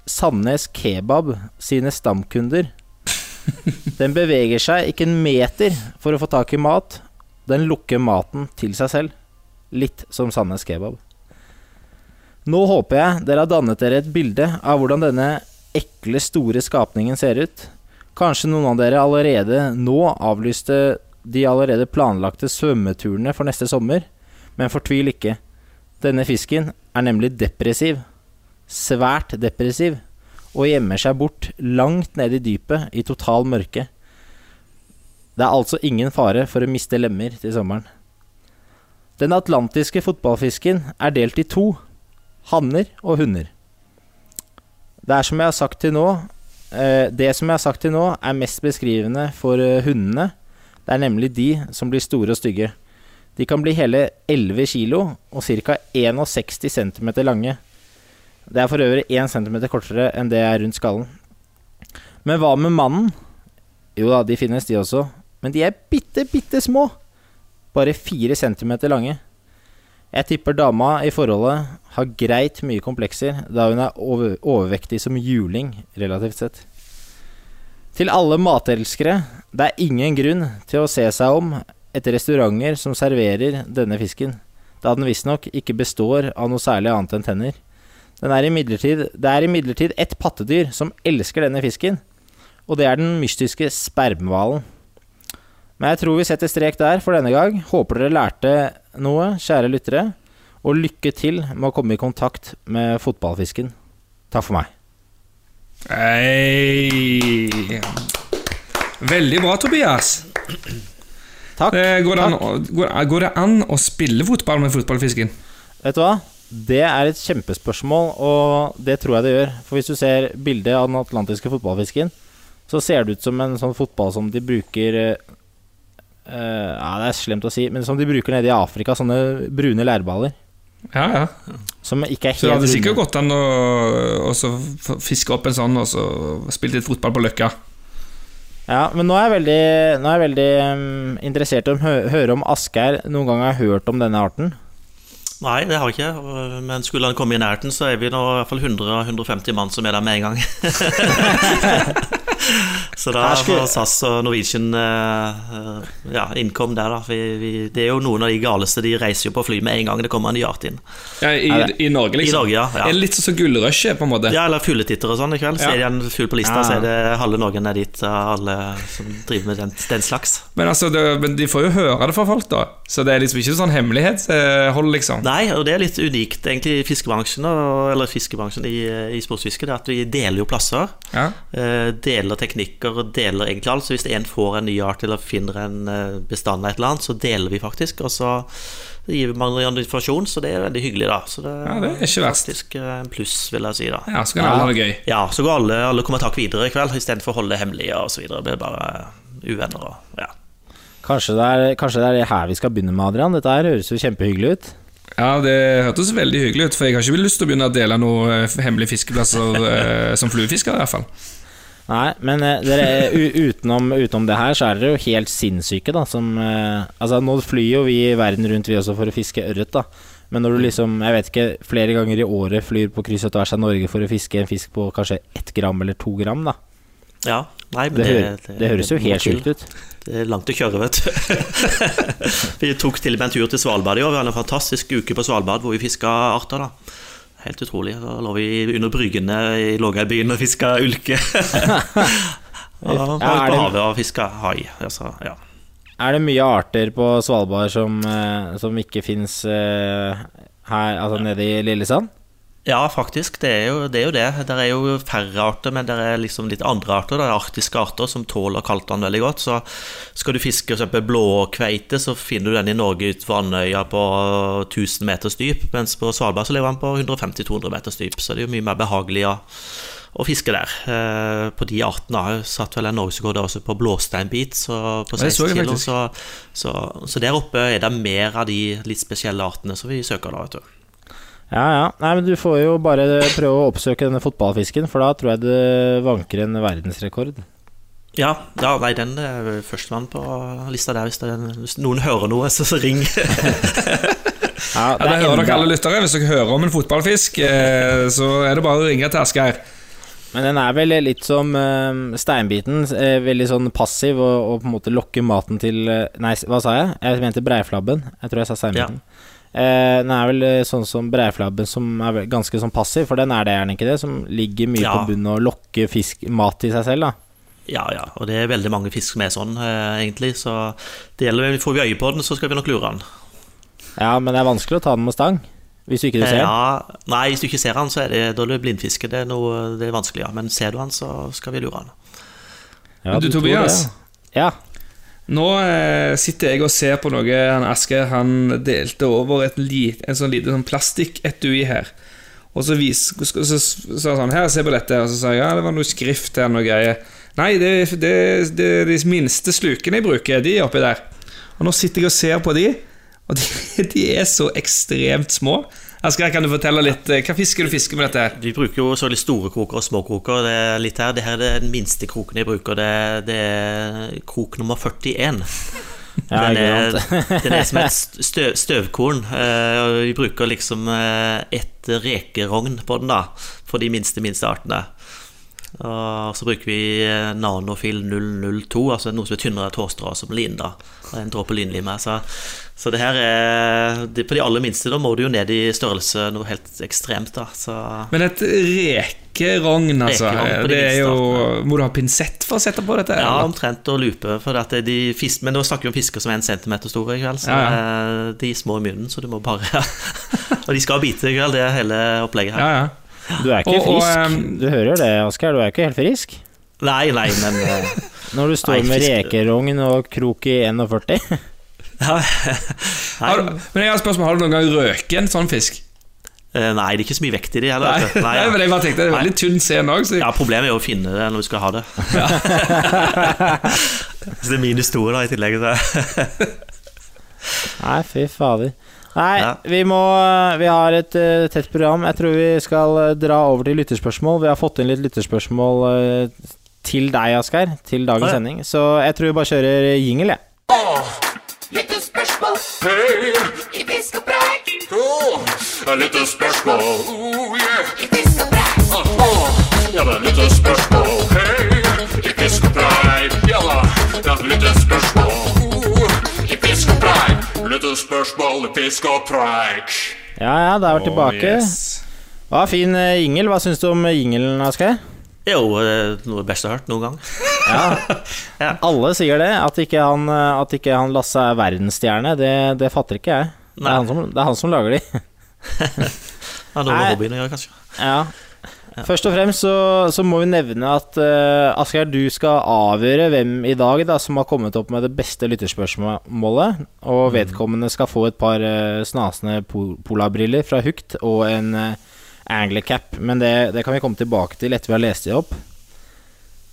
Sandnes Kebab sine stamkunder. Den beveger seg ikke en meter for å få tak i mat. Den lukker maten til seg selv. Litt som Sandnes Kebab. Nå håper jeg dere har dannet dere et bilde av hvordan denne ekle, store skapningen ser ut. Kanskje noen av dere allerede nå avlyste de allerede planlagte svømmeturene for neste sommer, men fortvil ikke. Denne fisken er nemlig depressiv. Svært depressiv. Og gjemmer seg bort langt nede i dypet i total mørke. Det er altså ingen fare for å miste lemmer til sommeren. Den atlantiske fotballfisken er delt i to. Hanner og hunder. Det er som jeg har sagt til nå eh, Det som jeg har sagt til nå, er mest beskrivende for eh, hundene. Det er nemlig de som blir store og stygge. De kan bli hele 11 kilo og ca. 61 cm lange. Det er for øvrig 1 cm kortere enn det er rundt skallen. Men hva med mannen? Jo da, de finnes, de også. Men de er bitte, bitte små. Bare 4 cm lange. Jeg tipper dama i forholdet har greit mye komplekser, da hun er over overvektig som juling, relativt sett. Til alle matelskere, det er ingen grunn til å se seg om etter restauranter som serverer denne fisken, da den visstnok ikke består av noe særlig annet enn tenner. Den er i det er imidlertid ett pattedyr som elsker denne fisken, og det er den mystiske spermhvalen. Men jeg tror vi setter strek der for denne gang. Håper dere lærte noe, kjære lyttere. Og lykke til med å komme i kontakt med fotballfisken. Takk for meg. Hei. Veldig bra, Tobias. Takk. Det går, det an, går, går det an å spille fotball med fotballfisken? Vet du hva? Det er et kjempespørsmål, og det tror jeg det gjør. For hvis du ser bildet av den atlantiske fotballfisken, så ser det ut som en sånn fotball som de bruker eh, Ja, det er slemt å si, men som de bruker nede i Afrika. Sånne brune lærballer. Ja, ja. Som ikke er Så det hadde sikkert gått an å fiske opp en sånn og så spille litt fotball på Løkka. Ja, men nå er jeg veldig, er jeg veldig um, interessert i å hø høre om Asgeir noen gang har hørt om denne arten. Nei, det har jeg ikke. Men skulle han komme i nærheten, så er vi nå i hvert fall 100-150 mann som er der med en gang. så da får SAS og Norwegian eh, eh, ja, innkom der, da. Vi, vi, det er jo noen av de galeste. De reiser jo på fly med en gang det kommer en ny art inn. Ja, i, I Norge, liksom. I Norge, ja, ja. Er det litt sånn som gullrushet, på en måte? Ja, eller fugletitter og sånn i kveld. Så Ja. er det en fugl på lista, Ja. så er det halve Norge ned dit. Alle som driver med den, den slags. Men, altså, det, men de får jo høre det fra folk, da. Så det er liksom ikke sånn hemmelighetshold, liksom. Nei, og det er litt unikt egentlig i fiskebransjen, eller fiskebransjen i, i sportsfiske, det er at vi deler jo plasser. Ja. eh, deler teknikker og deler egentlig alt. Så hvis en får en ny art eller finner en eh, bestand av et eller annet, så deler vi faktisk. Og så gir vi hverandre informasjon, så det er veldig hyggelig, da. Så det, Ja, det er ikke verst. faktisk eh, en pluss, vil jeg si, da. ja, så kan alle ha det gøy. Ja, så går alle, alle kommer takk videre i kveld, istedenfor å holde det hemmelig og så videre. Blir bare uvenner og ja. Kanskje det, er, kanskje det er her vi skal begynne med, Adrian? Dette her høres jo kjempehyggelig ut. Ja, det hørtes veldig hyggelig ut, for jeg har ikke lyst til å begynne å dele noen eh, hemmelige fiskeplasser eh, som fluefisker, i hvert fall. Nei, men eh, dere, u- utenom, utenom det her, så er dere jo helt sinnssyke, da. Som eh, Altså, nå flyr jo vi verden rundt, vi også, for å fiske ørret, da. Men når du liksom, jeg vet ikke, flere ganger i året flyr på kryss og tvers av Norge for å fiske en fisk på kanskje ett gram eller to gram, da. ja. Nei, men Det, det, det, det høres jo helt sjukt ut. Det er langt å kjøre, vet du. vi tok til og med en tur til Svalbard i år. Vi hadde en fantastisk uke på Svalbard hvor vi fiska arter. da Helt utrolig. Da lå vi under bryggene i Lågøybyen og fiska ulke. og var Ja, er ute på havet og fiska hai. Altså, ja. Er det mye arter på Svalbard som, eh, som ikke fins eh, her, altså nede i Lillesand? Ja, faktisk. Det er jo det. Er jo det. Der er jo færre arter, men det er liksom litt andre arter. Det er arktiske arter som tåler kaldtvann veldig godt. Så skal du fiske f.eks. blåkveite, så finner du den i Norge ut for Andøya på 1000 meters dyp. Mens på Svalbard så lever den på 150-200 meters dyp. Så det er jo mye mer behagelig å å fiske der. eh, på de artene. Jeg satt vel en norgesrekord også på blåsteinbit, så på Ja, det så 16 jeg kilo. Så, så, så der oppe er det mer av de litt spesielle artene som vi søker da, vet du. Ja, ja. Nei, men du får jo bare prøve å oppsøke denne fotballfisken, for da tror jeg det vanker en verdensrekord. Ja, ja nei, den er førstemann på lista der. Hvis, det, hvis noen hører noe, så, så ring. Ja, Ja, det hører dere alle lyttere. Hvis dere hører om en fotballfisk, eh, så er det bare å ringe til Asgeir. Men den er vel litt som eh, steinbiten, eh, veldig sånn passiv og, og på en måte lokker maten til eh, Nei, hva sa jeg? Jeg mente breiflabben. Jeg tror jeg sa steinbiten. Eh, den er vel eh, sånn som breiflabben, som er ganske sånn passiv, for den er det gjerne ikke det? Som ligger mye Ja. på bunnen og lokker fisk, mat i seg selv, da. Ja, ja, og det er veldig mange fisk som er sånn, eh, egentlig. Så det gjelder, får vi øye på den, så skal vi nok lure den. Ja, men det er vanskelig å ta den med stang. Hvis du ikke ser den. Ja, nei, hvis du ikke ser den, så er det, da er det blindfiske. Det er, noe, det er vanskelig, ja. Men ser du den, så skal vi lure den. Ja, Men du, tror Tobias? Ja. Nå eh, sitter jeg og ser på noe han Asker han delte over et lit, en sånn lite sånn plastikk-etui her. Og så vis, så, så, sa han her, se på dette. Og så sa jeg ja, det var noe skrift her, noe greier. Nei, det er de minste slukene jeg bruker, de er oppi der. Og nå sitter jeg og ser på de, og de, de er så ekstremt små. Asgeir, kan du fortelle litt? eh, Hva fisker du fisker med dette her? Vi bruker jo så litt store kroker og små kroker. Det er litt her. Det her er den minste kroken jeg bruker. Det, det er krok nummer 41. Ja, den, er, den er som et støv, støvkorn. eh, vi bruker liksom eh, et rekerogn på den, da. For de minste, minste artene. Og så bruker vi eh, Nanofil 002, altså noe som er tynnere tåstrå som lin. da Og En dråpe linlim her. Så, så det her er det, På de aller minste da må du jo ned i størrelse noe helt ekstremt. da Så Men et rekerogn, altså. Rekerogn Det er jo Må du ha pinsett for å sette på dette? Ja, eller? omtrent og lupe. For at de fisk, men nå snakker vi om fisker som er en centimeter store. i kveld, Så Ja, ja. de er små i munnen, så du må bare Og de skal bite, i kveld, det er hele opplegget her. ja, ja. Du er ikke Og- og, frisk. ehm, du hører det, Asgeir. Du er ikke helt frisk. Nei, nei, men eh, Når du står Nei, med rekerogn og krok i 41. ja, Har men jeg har et spørsmål, har du noen gang røket en sånn fisk? Uh, nei, det er ikke så mye vekt i de heller. Nei, Nei, ja. nei, men jeg bare tenkte Det er veldig tynn sen òg. Ja, Problemet er jo å finne det når du skal ha det. så det er mine store da i tillegg. Så. Nei, fy fader. Nei, Ja. vi må Vi har et uh, tett program. Jeg tror vi skal uh, dra over til lytterspørsmål. Vi har fått inn litt lytterspørsmål uh, til deg, Asgeir, til dagens ja. sending. Så jeg tror vi bare kjører jingle, jeg. Litt spørsmål, oh yeah. Ja, det er lytterspørsmål. spørsmål, hei, i fisk og preik. Ja da, det er litt spørsmål, oh, i fisk og preik. Litt spørsmål i fisk og preik. Ja, ja, da er vi tilbake. Hva fin eh, jingle. Hva syns du om jingelen, Asgeir? Jo, eh, noe best jeg har hørt noen gang. Ja Alle sier det. At ikke han, eh, at ikke han Lasse er verdensstjerne, det, det fatter ikke jeg. Det er, han som, det er han som lager de. Ja, noe med hobbyen å gjøre, kanskje. Ja. Først og fremst så, så må vi nevne at uh, Asgeir, du skal avgjøre hvem i dag da som har kommet opp med det beste lytterspørsmålet. Og vedkommende skal få et par uh, snasende po polabriller fra Hugt og en uh, anglercap. Men det, det kan vi komme tilbake til etter vi har lest det opp.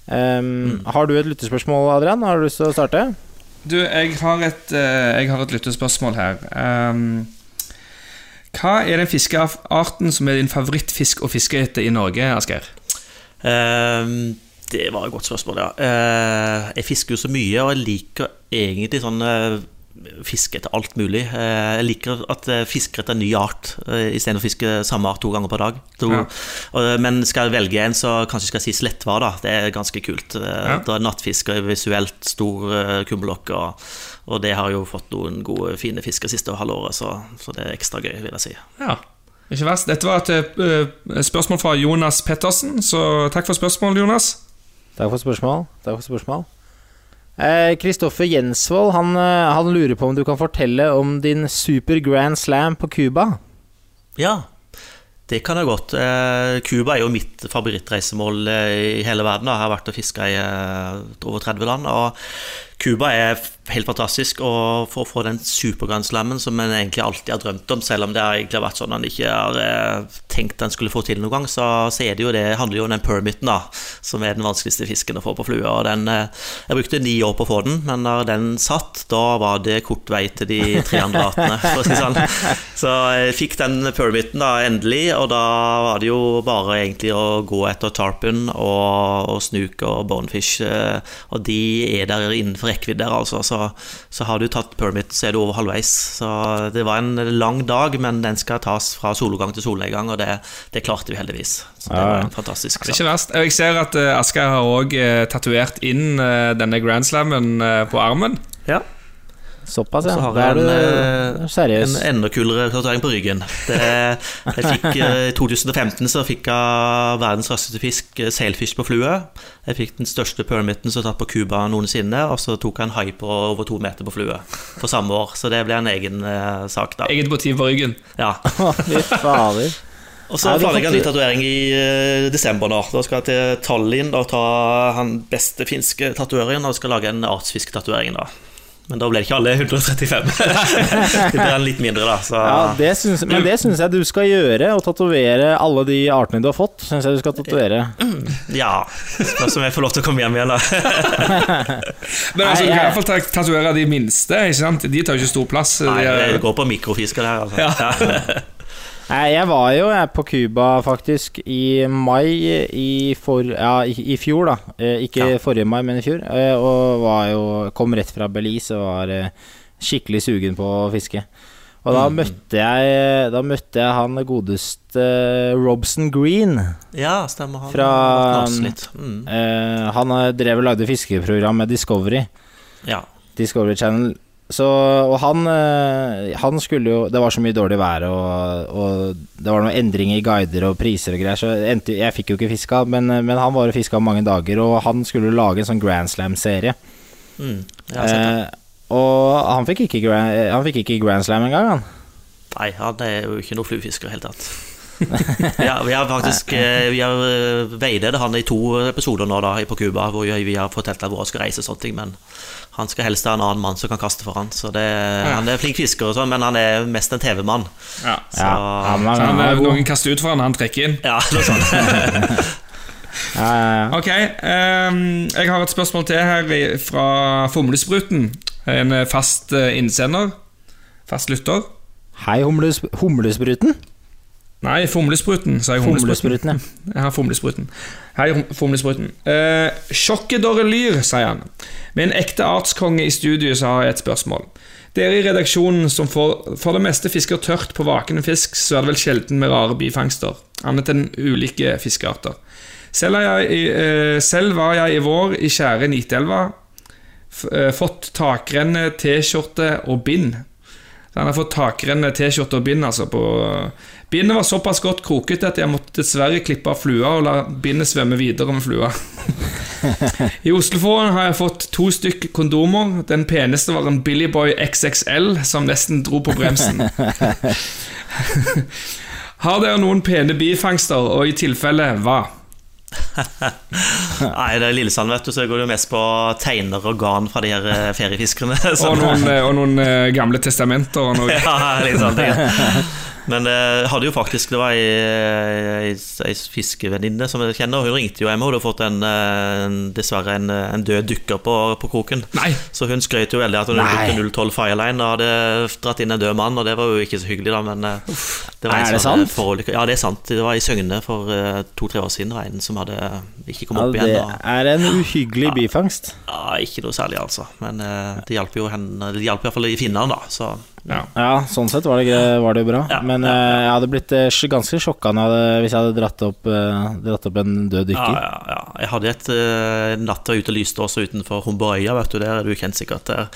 Um, Har du et lytterspørsmål, Adrian? Har du lyst til å starte? Du, jeg har et, uh, jeg har et lyttespørsmål her. Ehm, hva er den fiskearten som er din favorittfisk å fiske etter i Norge, Asgeir? Um, det var et godt spørsmål, ja. Uh, jeg fisker jo så mye, og jeg liker egentlig sånn eh, fiske etter alt mulig. Eh, jeg liker at jeg fisker etter en ny art uh, istedenfor å fiske samme art to ganger per dag. To, Ja. men skal jeg velge en, så kanskje jeg skal si slettvar. da. Det er ganske kult. Eh, Ja. Da er nattfisker, visuelt stor kummelokk, og, og det har jo fått noen gode, fine fisker siste halvåret, så, så det er ekstra gøy, vil jeg si. Ja, ikke verst. Dette var et eh, spørsmål fra Jonas Pettersen, så takk for spørsmålet, Jonas. Takk for spørsmål. Takk for spørsmål. Kristoffer Jensvold han, eh, han lurer på om du kan fortelle om din super grand slam på Cuba. Ja, det kan jeg godt. Eh, Cuba er jo mitt favorittreisemål eh, i hele verden. Jeg har vært og fiska i eh, over 30 land. Og Cuba er helt fantastisk, å få den supergrandslammen som en egentlig alltid har drømt om, selv om det har egentlig vært sånn han ikke har eh, tenkt han skulle få til noen gang, så, så det jo det, handler jo om den permiten, da, som er den vanskeligste fisken å få på flue. Og den, eh, jeg brukte ni år på å få den, men når den satt, da var det kort vei til de tre andre artene, for å si sånn. Så jeg fikk den permiten da endelig, og da var det jo bare egentlig å gå etter tarpon og, og snook og bonefish, eh, og de er der innenfor rekkevidde der, altså. Så, så har du tatt permit, så er du over halvveis. Så det var en lang dag, men den skal tas fra soloppgang til solnedgang, og det, det klarte vi heldigvis. Så det var en fantastisk sak. ikke verst. Jeg ser at uh, Asgeir har òg uh, tatovert inn eh, denne Grand Slammen eh, på armen. Ja. Såpass, ja. Så har jeg en, eh. En enda kulere tatovering på ryggen. Det, jeg fikk, eh, I 2015 så fikk jeg verdens raskeste fisk, eh, sailfish på flue. Jeg fikk den største permitten som er tatt på Cuba noensinne, og så tok jeg en hai på over to meter på flue for samme år. Så det ble en egen eh, sak, da. Eget motiv på ryggen. Ja. Og så planlegger jeg en ny tatovering i desember nå. Da skal jeg til Tallinn og ta han beste finske tatovereren og skal lage en artsfisketatovering. Men da ble det ikke alle 135. det blir en litt mindre, da. Så Ja, det synes, men det syns jeg du skal gjøre. Å tatovere alle de artene du har fått. Synes jeg du skal tatovere. Ja. Spørs om jeg får lov til å komme hjem igjen, da. Men altså, du kan iallfall tatovere de minste. ikke sant? De tar jo ikke stor plass. Nei, det går på mikrofisker her, altså. Ja. Nei, jeg var jo jeg, på Cuba faktisk i mai i, for, ja, i, i fjor, da. Eh, ikke Ja. forrige mai, men i fjor. Eh, og var jo, kom rett fra Belize og var eh, skikkelig sugen på å fiske. Og da møtte jeg Da møtte jeg han godeste Robson Green. ja, stemmer. Han Fra-. Mm. Eh, han drev og lagde fiskeprogram med Discovery. Ja. Discovery Channel. Så, og han, eh, han skulle jo Det var så mye dårlig vær, og, og det var noen endringer i guider og priser og greier, så endte, jeg fikk jo ikke fiska, men, men han var og fiska mange dager, og han skulle lage en sånn Grand Slam-serie. Mm. Eh, og han fikk, ikke, han fikk ikke Grand Slam engang, han. Nei, han er jo ikke noe fluefisker i det hele tatt. ja, vi har faktisk eh, Vi har eh, veiledet han i to episoder nå da på Cuba, hvor vi har fortalt ham hvor han skal reise og sånne ting, men han skal helst ha en annen mann som kan kaste for han. Så det, Han er flink fisker, og sånn, men han er mest en TV-mann. Ja. Så Ja, han var, Så han, noen kaster ut for han, han trekker inn. Ja, noe sånt. Ja, ja, ja. Ok, um, jeg har et spørsmål til her fra Fomlespruten. En fast eh, innsender. Fast lytter. Hei, humles, humlespruten. Nei, Fomlespruten, sa jeg. Humlespruten, ja. Jeg har Fomlespruten. Hei, Fomlespruten. Eh, Sjokkedorre Lyr, sier han. Med en ekte artskonge i studio så har jeg et spørsmål. Dere i redaksjonen som for, for det meste fisker tørt på vakende fisk, så er det vel sjelden med rare bifangster, annet enn ulike fiskearter. Selv, jeg, eh, selv var jeg i vår i skjære Nitelva, eh, fått takrenne, T-skjorte og bind. Så han har fått takrenne, T-skjorte og bind, altså. på Bindet var såpass godt krokete at jeg måtte dessverre klippe av flua og la bindet svømme videre med flua. I Oslofjorden har jeg fått to stykk kondomer. Den peneste var en Billy Boy XXL som nesten dro på bremsen. Har dere noen pene bifangster, og i tilfelle hva? Nei, det er Lillesand, vet du, så går det jo mest på teiner og garn fra de her eh, feriefiskerne. Og noen, eh, og noen eh, gamle testamenter og noe. Ja, sånn ting. Men jeg hadde jo faktisk Det var ei, ei, ei fiskevenninne som jeg kjenner. Hun ringte jo hjem, hun hadde fått en, eh, en, dessverre en, en død dykker på, på kroken. Nei! Så hun skrøt jo veldig at hun brukte 012 Fireline og hadde dratt inn en død mann, og det var jo ikke så hyggelig, da, men eh, det var Er en det som hadde sant? forulykke- Ja, det er sant. Det var i Søgne for eh, to-tre år siden. Det var en som hadde ikke kommet Ja, opp igjen. Det er en uhyggelig bifangst. ja, ikke noe særlig, altså. Men eh, det hjalp jo henne Det hjalp iallfall i finnene, da. Så Ja. Ja, sånn sett var det, var det bra. Ja, Men eh, jeg hadde blitt uh, ganske sjokka hvis jeg hadde dratt opp, uh, dratt opp en død Ja, dykker. ja, ja. Jeg hadde et uh, jeg var ute og lyste også utenfor Humberøya, vet du, der er du kjent sikkert. Der.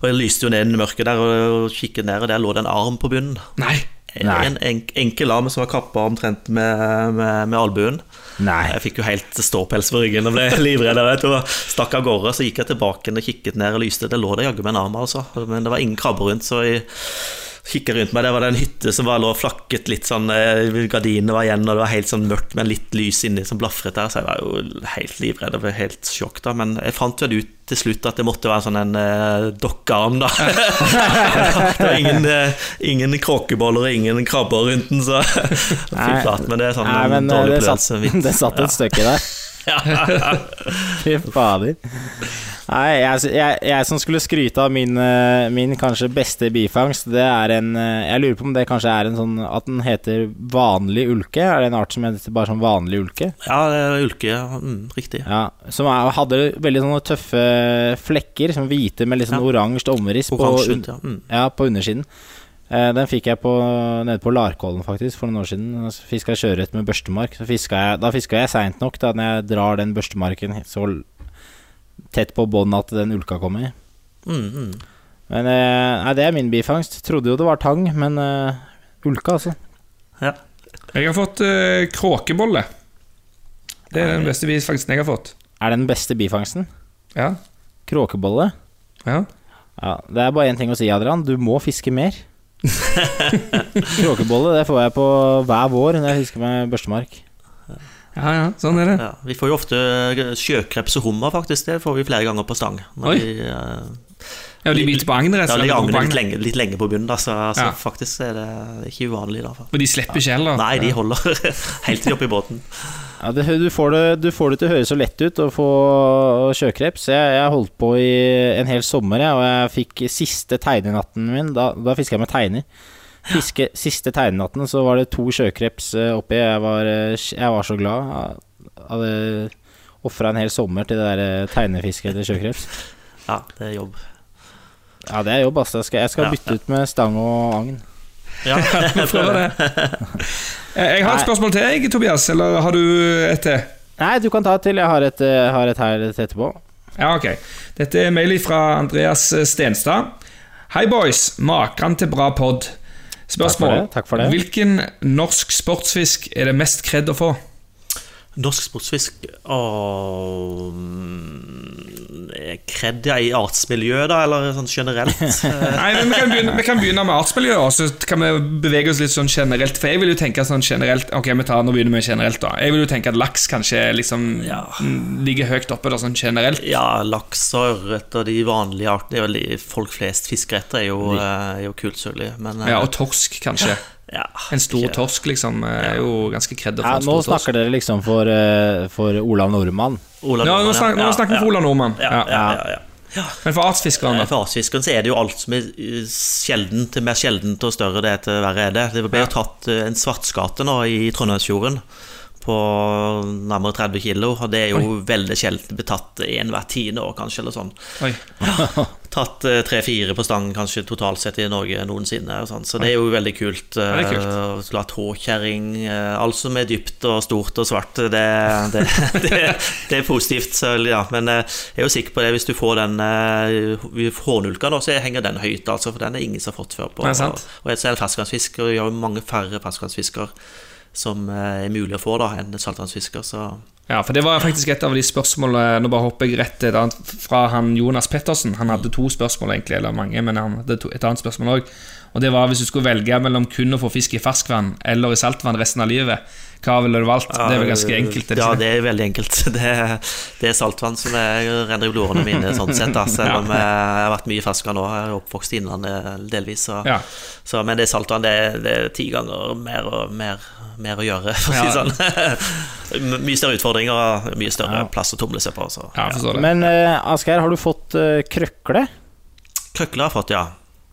Og jeg lyste jo ned i mørket der og, og kikket ned, og der lå det en arm på bunnen. Nei. Nei. En enk, enkel arm som var kappa omtrent med, med, med albuen. Nei. Jeg fikk jo helt ståpels på ryggen og ble livredd. vet du, og Stakk av gårde, så gikk jeg tilbake og kikket ned og lyste. Det lå det jaggu med en arm, altså. Men det var ingen krabber rundt, så jeg kikka rundt meg, der var det en hytte som var lå og flakket litt sånn eh, Gardinene var igjen, og det var helt sånn mørkt med litt lys inni som blafret der, så jeg var jo helt livredd og var helt sjokk da. Men jeg fant vel ut til slutt at det måtte være sånn en uh, dokkearm, da. det var ingen, uh, ingen kråkeboller og ingen krabber rundt den, så fy flate. Men det er sånn Nei, men dårlig det satt, det satt et stykke der. Fy fader. Nei, jeg, jeg, jeg som skulle skryte av min, eh, min kanskje beste bifangst, det er en eh, Jeg lurer på om det kanskje er en sånn At den heter vanlig ulke? Er det en art som heter bare sånn vanlig ulke? Ja, det ulke. Mm, riktig. Ja, Som er, hadde veldig sånne tøffe flekker, som hvite med litt sånn Ja. oransje omriss på, ja. Mm. ja, på undersiden. Eh, Den fikk jeg på, nede på Larkollen faktisk for noen år siden. Da Fiska sjøørret med børstemark. Så fisket jeg, da fiska jeg seint nok da når jeg drar den børstemarken så tett på bånn at den ulka kommer. Mm, mm. Men eh, nei, det er min bifangst. Trodde jo det var tang, men eh, ulka, altså. Jeg har fått eh, kråkebolle. Det er den beste bifangsten jeg har fått. Er det den beste bifangsten? Ja. Kråkebolle? ja. Ja, Det er bare én ting å si, Adrian. Du må fiske mer. Kråkebolle det får jeg på hver vår når jeg husker meg børstemark. Ja, ja, sånn er det. Ja, vi får jo ofte sjøkreps og hummer, faktisk. Det får vi flere ganger på stang. Når Oi. vi, uh, Ja, de biter på agnet, ja, de på litt lenge, litt lenge på bunnen, da, så, så Ja. faktisk er det ikke uvanlig. da Og de slipper ikke heller. Nei, de holder helt til de er oppe i båten. Ja, det, du, får det, du får det til å høres så lett ut å få sjøkreps. Jeg, jeg holdt på i en hel sommer, jeg, og jeg fikk siste tegnenatten min. Da, da fiska jeg med teiner. Fiske, siste tegnenatten så var det to sjøkreps eh, oppi. Jeg var, eh, jeg var så glad. Jeg hadde ofra en hel sommer til det der eh, tegnefisket etter sjøkreps. Ja, det er jobb. Ja, det er jobb, altså. Jeg skal, jeg skal bytte ut med stang og agn. Ja, Prøver det. Jeg har et spørsmål til deg, Tobias. Eller har du et til? Nei, du kan ta et til. Jeg har et, eh, har et her etterpå. Ja, ok. Dette er mail fra Andreas Stenstad. Hei, boys. Maken til bra pod. Spørsmål. Takk for det, takk for det. Hvilken norsk sportsfisk er det mest kred å få? Norsk sportsfisk og Kred ja, i artsmiljøet, da, eller sånn generelt? Nei, vi kan begynne, vi kan begynne med artsmiljøet, og så kan vi bevege oss litt sånn generelt. For jeg vil jo tenke sånn generelt Ok, vi tar, nå begynner vi generelt, da. Jeg vil jo tenke at laks kanskje liksom Ja. mm, ligger høyt oppe, da, sånn generelt. Ja, laks og ørret og de vanlige artene folk flest fisker etter, er jo, eh, er jo selvfølgelig. Men eh, Ja, og torsk, kanskje. ja, En stor ikke- torsk, liksom, er jo ganske kred for Ja, en nå stor torsk. snakker dere liksom for, eh, for Olav Nordmann. Olav Ja, nå Nordmann, snakker, nå snakker vi for Olav Nordmann. Ja, Ja. ja, ja, ja. Men for artsfiskeren, da? For artsfiskeren så er det jo alt som er eh, sjeldent mer sjeldent og større det er til verre er det. Det ble jo tatt eh, en svartskate nå i Trondheimsfjorden på nærmere 30 kilo, og det er jo veldig sjelden. betatt én hvert tiende år, kanskje, eller sånn. Oi. Tatt eh, tre-fire på stang kanskje totalt sett i Norge noensinne. Og sånn. Så det er jo veldig kult. Ja, kult. Håkjerring. eh, alt som er dypt og stort og svart, det, det, det, det er positivt. Så, ja. Men eh, jeg er jo sikker på det, hvis du får den hårnulka nå, så henger den høyt, altså, for den er ingen som har fått før. på er. Og jeg ser ferskvannsfisk, og vi har jo mange færre ferskvannsfisker som eh, er mulig å få da en saltvannsfisker. Så Ja, for det var faktisk et av de spørsmålene Nå bare hopper jeg rett et annet fra han Jonas Pettersen. Han hadde to spørsmål, egentlig, eller mange, men han hadde to, et annet spørsmål òg. Og det var hvis du skulle velge mellom kun å få fisk i ferskvann eller i saltvann resten av livet, hva ville du valgt? det er vel ganske enkelt? ikke Ja, det er veldig enkelt. Det, det er saltvann som er, renner i blodårene mine, sånn sett. Da. Selv om jeg har vært mye i ferskvann nå. Jeg er oppvokst i Innlandet delvis. Så, Ja. så, men det er saltvann. Det, er- det er ti ganger mer, og, mer, mer å gjøre, for å si det sånn. mye større utfordringer og mye større Ja. plass å tumle seg på. Så. Ja, jeg. Men uh, Asgeir, har du fått uh, krøkle? Krøkle har jeg fått, ja.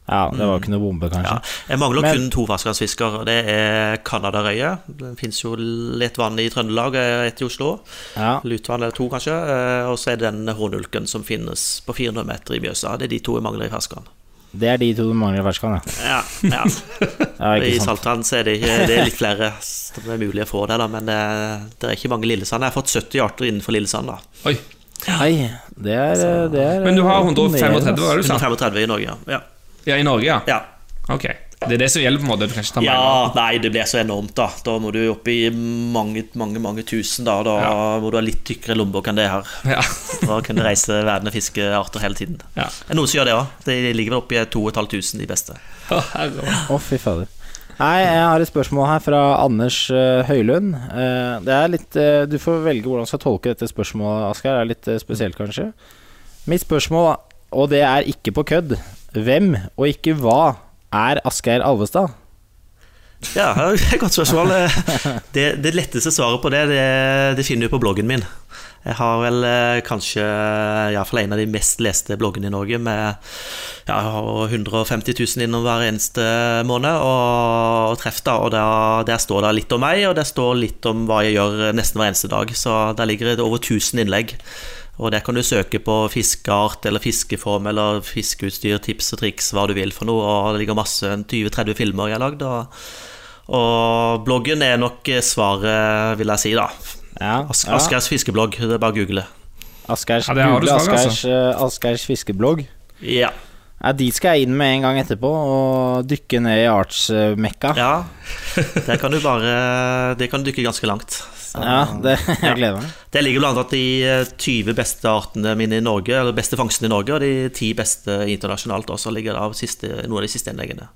Ja, det var jo ikke noe bombe, kanskje. Ja, jeg mangler Men- kun to ferskvannsfisker. Det er Canadarøye. Det fins jo litt vann i Trøndelag, etter Oslo. Ja. Lutvann eller to, kanskje. eh, Og så er det den hårnulken som finnes på 400 meter i Mjøsa. Det er de to jeg mangler i ferskvann. Det er de to du mangler i ferskvann, ja. Ja, ja. ja I saltvann så er det, ikke, det er litt flere som er mulig å få det, da, men det, det er ikke mange Lillesand. Jeg har fått 70 arter innenfor Lillesand. da Oi. Nei, det er, det er Men du har eh, 135, imponerende, var det du sa? 135 i Norge, ja. Ja, i Norge, ja? ja. Ok. Det er det som gjelder, på en måte. Du kan ikke ta. Ja, nei, det blir så enormt, da. Da må du opp i mange, mange mange tusen, da. Da må du ha litt tykkere lommebok enn det her. Ja. For å kunne reise verden og fiske arter hele tiden. Ja. Det er noen som gjør det òg. De ligger vel oppi 2500, de beste. Å, oh, fy fader. Nei, jeg har et spørsmål her fra Anders eh, Høylund. Eh, det er litt eh, Du får velge hvordan du skal tolke dette spørsmålet, Asgeir. Det er litt spesielt, kanskje. Mitt spørsmål, og det er ikke på kødd, hvem og ikke hva er Asgeir Alvestad? Ja, godt spørsmål. Det, det letteste svaret på det, det, det finner du på bloggen min. Jeg har vel eh, kanskje iallfall en av de mest leste bloggene i Norge, med ja, jeg har 150 000 innom hver eneste måned og, og treff. da, og der, der står det litt om meg, og det står litt om hva jeg gjør nesten hver eneste dag. Så der ligger det over 1000 innlegg. Og der kan du søke på fiskeart eller fiskeform eller fiskeutstyr, tips og triks, hva du vil for noe. Og det ligger masse 20-30 filmer jeg har lagd. Og, og bloggen er nok svaret, vil jeg si, da. Ja, As ja. Asgeirs fiskeblogg. Det er bare å google. Asgeirs, Ja, google Asgeirs, eh, fiskeblogg. Ja. Ja, dit skal jeg inn med en gang etterpå og dykke ned i artsmekka. Ja, ja. Der kan du bare Det kan du dykke ganske langt. Så, det, jeg gleder meg. Det ligger blant annet de eh, 20 beste artene mine i Norge, eller beste fangstene i Norge, og de 10 beste internasjonalt også ligger av siste, noen av de siste innleggene.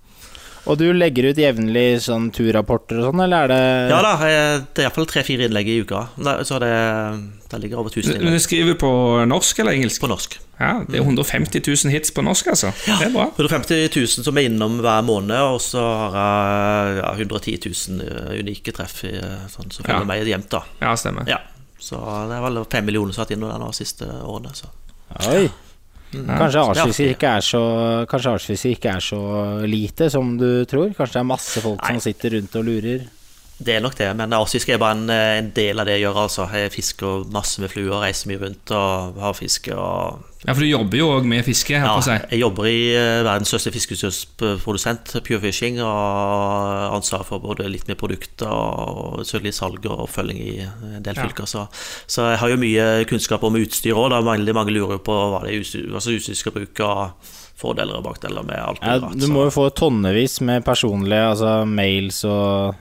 Og du legger ut jevnlig sånn turrapporter og sånn, eller er det Ja da, eh, det er iallfall tre-fire innlegg i uka. Så det, det ligger over 1000 Men innlegg du skriver på norsk eller engelsk? på norsk. Ja, Det er 150 000 hits på norsk, altså. Det er bra. 150 000 som er innom hver måned, og så har jeg ja, 110 000 unike treff i, eh, sånn, som følger Ja. meg jevnt. da Ja, stemmer. Ja, Så det er vel fem millioner som har vært innom der nå de siste årene. Så. Oi. Kanskje er artsfiske artig. ikke så ikke er så lite som du tror? Kanskje det er masse folk Nei. som sitter rundt og lurer? Det er nok det, men artsfiske er bare en, en del av det jeg gjør. altså Jeg fisker masse med fluer, reiser mye rundt og har fiske. og Ja, For du jobber jo òg med fiske. her Ja, på seg. jeg jobber i eh, verdens største fiskeutstyrsprodusent, Pure Fishing, og har ansvar for både litt med produkter og selvfølgelig salg og oppfølging i en del Ja. fylker. Så, så jeg har jo mye kunnskap om utstyr òg. Mange, mange lurer på hva det er utstyr, altså utstyr skal bruke, og fordeler og bakdeler med alt. Ja, du må jo få tonnevis med personlige altså mails og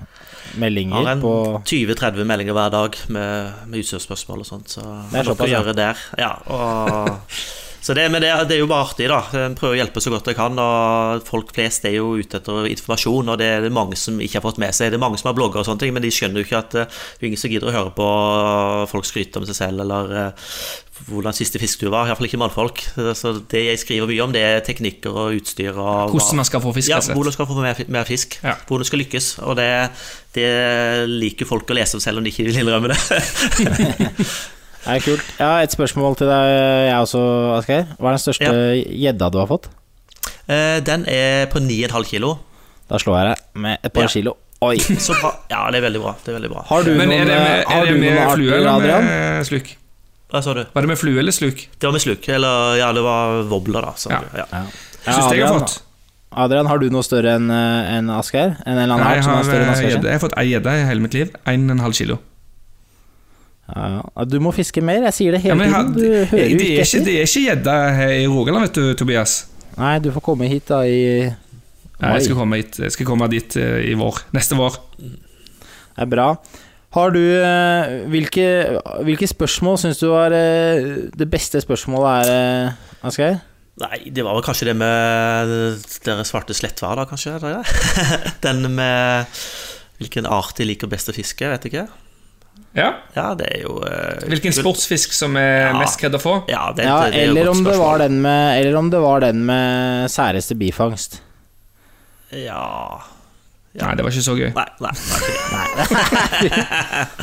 meldinger har en på 20-30 meldinger hver dag med, med utstyrsspørsmål og sånt. Så Det er såpass, gjøre der. Ja, og, så det, men det, det er jo bare artig, da. Jeg prøver å hjelpe så godt jeg kan. Og folk flest er jo ute etter informasjon, og det er det mange som ikke har fått med seg. Det er mange som har blogger og sånne ting, men de skjønner jo ikke at eh, det er ingen som gidder å høre på folk skryte om seg selv, eller eh, hvordan siste fisketur var. Iallfall ikke mannfolk. Så det jeg skriver mye om, det er teknikker og utstyr. Og Hvordan man skal få fisk. ja, hvordan man hvordan skal få mer, mer fisk. Ja. Hvordan skal lykkes. Og det, det liker folk å lese om selv om de ikke vil innrømme det. Det er kult. Jeg har et spørsmål til deg, jeg også, Asgeir. Hva er den største gjedda du har fått? Uh, Den er på 9,5 kilo. Da slår jeg deg med et par Ja. kilo. Oi. Så bra. Ja, det er veldig bra. Det er veldig bra. Har du Men noen, er det med, har er det du med flue eller med sluk? Hva sa du? Var det med flue eller sluk? Det var med sluk. Eller ja, det var wobbler, da. Så, Ja. ja. Ja. Syns jeg jeg har fått. Adrian, har du noe større enn en Asgeir? En eller annen Nei, jeg jeg som har, er større enn eh, Asgeir? jeg har fått ei gjedde i hele mitt liv. 1,5 kilo. Ja, ja. Du må fiske mer. Jeg sier det Ja, hele men tiden. Du det, hører jo det, ikke er etter. det er ikke gjedde i Rogaland, vet du, Tobias. Nei, du får komme hit da i Nei, jeg skal komme, hit, jeg skal komme dit eh, i vår. Neste vår. Det er bra. Har du eh, Hvilke, hvilke spørsmål syns du var eh, det beste spørsmålet er, Asgeir? Nei, det var vel kanskje det med dere svarte slettvær, da, kanskje? Den med hvilken art de liker best å fiske, vet jeg ikke. Ja. Ja, det er jo uh, Hvilken sportsfisk som er Ja. mest kredd å få? Ja, det, Ja, det er eller om, det var den med, eller om det var den med særeste bifangst. Ja Nei, det var ikke så gøy. Nei, nei, nei.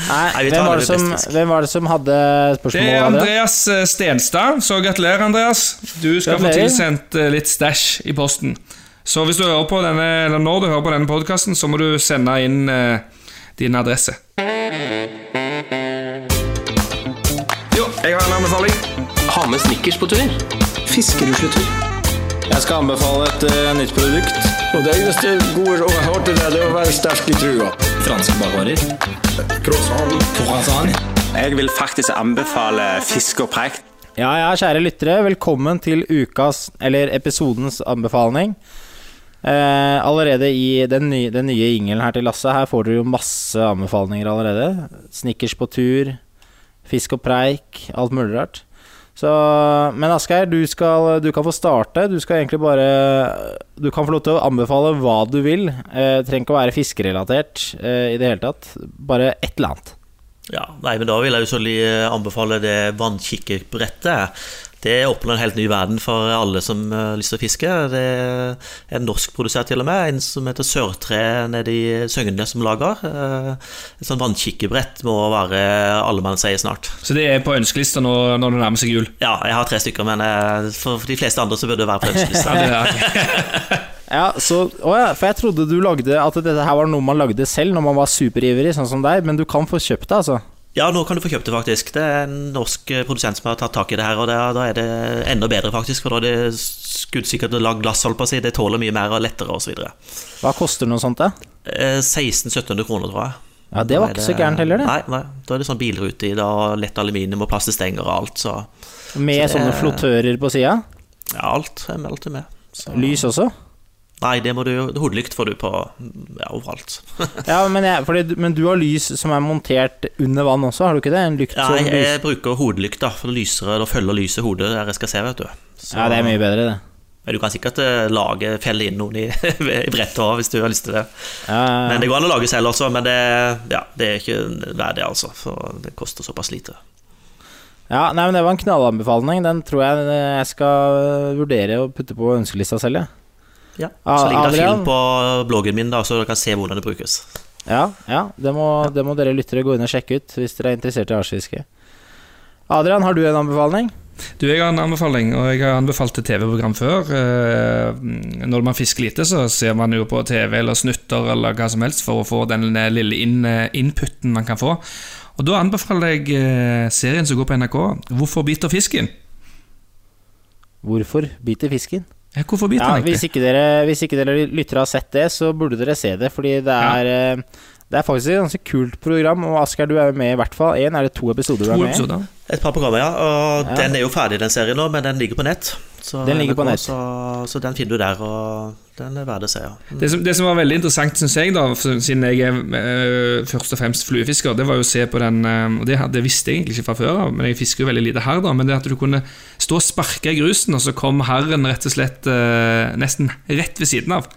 Nei, Nei, vi tar hvem, var det som, hvem var det som hadde Det er? Andreas eh, Stenstad, så gratulerer, Andreas. Du skal få tilsendt eh, litt stæsj i posten. Så hvis du hører på denne, eller når du hører på denne podkasten, så må du sende inn eh, din adresse. Jo, jeg har en anbefaling. Ha med snickers på tur. Fiskerusletur. Jeg skal anbefale et uh, nytt produkt. Og det eneste gode rådet jeg til der, det er å være sterk i trua. Franske bakvarer. Croissant. Jeg vil faktisk anbefale fisk og preik. Ja, ja, kjære lyttere, velkommen til ukas, eller episodens anbefaling. Eh, allerede i den nye, den nye jingelen her til Lasse, her får dere jo masse anbefalinger allerede. Snickers på tur, fisk og preik, alt mulig rart. Så, men Asgeir, du, du kan få starte. Du skal egentlig bare Du kan få lov til å anbefale hva du vil. Eh, trenger ikke å være fiskerelatert eh, i det hele tatt. Bare et eller annet. Ja, nei, men Da vil jeg jo selvfølgelig anbefale det vannkikkerbrettet. Det åpner en helt ny verden for alle som har lyst til å fiske. Det er en norskprodusert til og med, en som heter Sørtre nede i Søgne som lager. Eh, Et sånn vannkikkebrett må være allemannseie snart. Så det er på ønskelista nå, når det nærmer seg jul? Ja, jeg har tre stykker, men eh, for de fleste andre så burde det være på ønskelista. Ja, så, å ja, for jeg trodde du lagde at dette her var noe man lagde selv når man var superivrig, sånn som deg, men du kan få kjøpt det, altså. Ja, nå kan du få kjøpt det, faktisk. Det er en norsk eh, produsent som har tatt tak i det her, og det, da er det enda bedre, faktisk. For da er det skuddsikkert å lage glass, holdt på å si. Det tåler mye mer og lettere, osv. Hva koster noe sånt, da? 1600-1700 kroner, tror jeg. Ja, det var ikke det, så gærent heller, det. Nei, nei, da er det sånn bilrute i det, og lett aluminium og plastestenger og alt, så Med så det- sånne flottører på sida? Ja, alt med. Alt er med. Så, Lys også? Nei, det må du Hodelykt får du på ja, overalt. Ja, men, jeg, fordi, men du har lys som er montert under vann også, har du ikke det? En lykt som Nei, jeg, jeg bruker hodelykt, da, for det lyser Da følger lyset hodet der jeg skal se, vet du. Så- Ja, det er mye bedre, det. Men du kan sikkert eh, lage, felle inn noen i, i brettet òg, hvis du har lyst til det. Ja, ja. Men det går an å lage selv også, men det, ja, det er ikke verdt det, altså. For det koster såpass lite. Ja, nei, men Det var en knallanbefaling. Den tror jeg jeg skal vurdere å putte på ønskelista selv. Ja. Ja. Ah, Så ligger det film på bloggen min, da, så dere kan se hvordan det brukes. Ja, ja det, må, det må dere lyttere gå inn og sjekke ut hvis dere er interessert i artsfiske. Adrian, har du en anbefaling? Du, Jeg har en anbefaling, og jeg har anbefalt et TV-program før. Eh, Når man fisker lite, så ser man jo på TV eller snutter eller hva som helst for å få den eh, lille inn, inputen man kan få. Og Da anbefaler jeg eh, serien som går på NRK, 'Hvorfor biter fisken'? Hvorfor biter fisken? Ja, hvorfor biter Ja, den hvis, ikke dere, hvis ikke dere lyttere har sett det, så burde dere se det. Fordi det er, ja. det er faktisk et ganske kult program. Og Asgeir, du er jo med i hvert fall. En er det to episoder du er med i? Et par programmer, ja. Og Ja. den er jo ferdig, den serien nå, men den ligger på nett. Så, Den ligger på nett. Så, så den finner du der, og den er verdt å se, ja. Det som, det som var veldig interessant, syns jeg, da, siden jeg er øh, først og fremst fluefisker, det var jo å se på den øh, det, det visste jeg egentlig ikke fra før av, men jeg fisker jo veldig lite her, da. Men det at du kunne stå og sparke i grusen, og så kom harren rett og slett øh, nesten rett ved siden av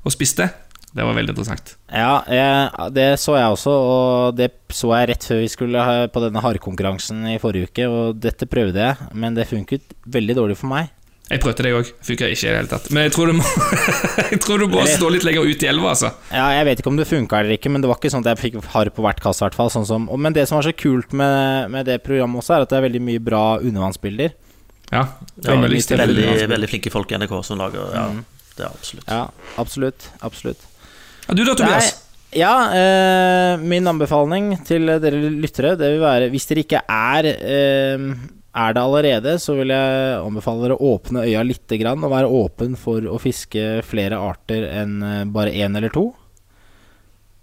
og spiste, det var veldig interessant. Ja, jeg, det så jeg også, og det så jeg rett før vi skulle på denne hardkonkurransen i forrige uke. Og dette prøvde jeg, men det funket veldig dårlig for meg. Jeg prøvde det òg, funka ikke i det hele tatt. Men jeg tror du må, jeg tror du må stå litt lenger ut i elva, altså. Ja, Jeg vet ikke om det funka eller ikke, men det var ikke sånn at jeg fikk harr på hvert kast. i hvert fall, sånn som, og- Men det som var så kult med, med det programmet også, er at det er veldig mye bra undervannsbilder. Ja, ja veldig, litt veldig, veldig flinke folk i NRK som lager Ja, det er absolutt. Ja, absolutt. Absolutt. Ja, du da, Tobias? Nei, ja, eh, min anbefaling til dere lyttere, det vil være Hvis dere ikke er eh, er det allerede, så vil jeg anbefale dere å åpne øya lite grann og være åpen for å fiske flere arter enn eh, bare én eller to.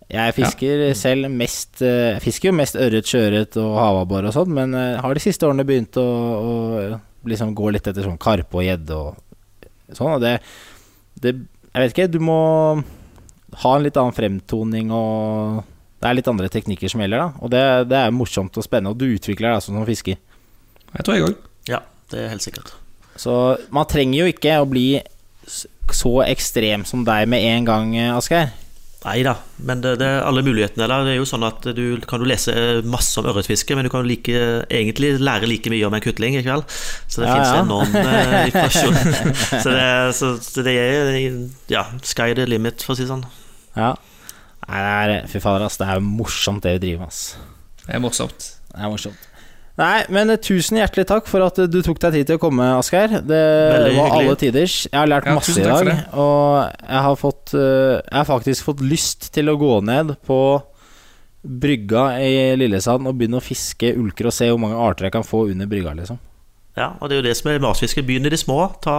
Jeg fisker selv mest eh, Jeg fisker jo mest ørret, sjøørret og havabbor og sånn, men eh, har de siste årene begynt å, å liksom gå litt etter sånn karpe og gjedde og sånn, og det, det Jeg vet ikke, du må ha en litt annen fremtoning og Det er litt andre teknikker som gjelder, da. Og det, det er morsomt og spennende, og du utvikler deg altså som fisker. Jeg tror jeg òg. Ja, det er helt sikkert. Så man trenger jo ikke å bli så ekstrem som deg med en gang, eh, Asgeir. Nei da, men det, det er alle mulighetene der. Det er jo sånn at du kan du lese masse om ørretfiske, men du kan like, egentlig lære like mye om en kutling i kveld. Så det Ja, finnes ja. enorm eh, informasjon. så, det, så, det er ja, sky the limit, for å si det sånn. Ja. Nei, det er, fy fader, ass. Det er jo morsomt det vi driver med, ass. Det er morsomt. Det er morsomt. Nei, men eh, tusen hjertelig takk for at eh, du tok deg tid til å komme, Asgeir. Det Veldig var hyggelig. alle tiders. Jeg har lært Ja, masse i dag. Og jeg har fått eh, Jeg har faktisk fått lyst til å gå ned på brygga i Lillesand og begynne å fiske ulker og se hvor mange arter jeg kan få under brygga, liksom. Ja, og det er jo det som er matfiske. Begynn i de små. Ta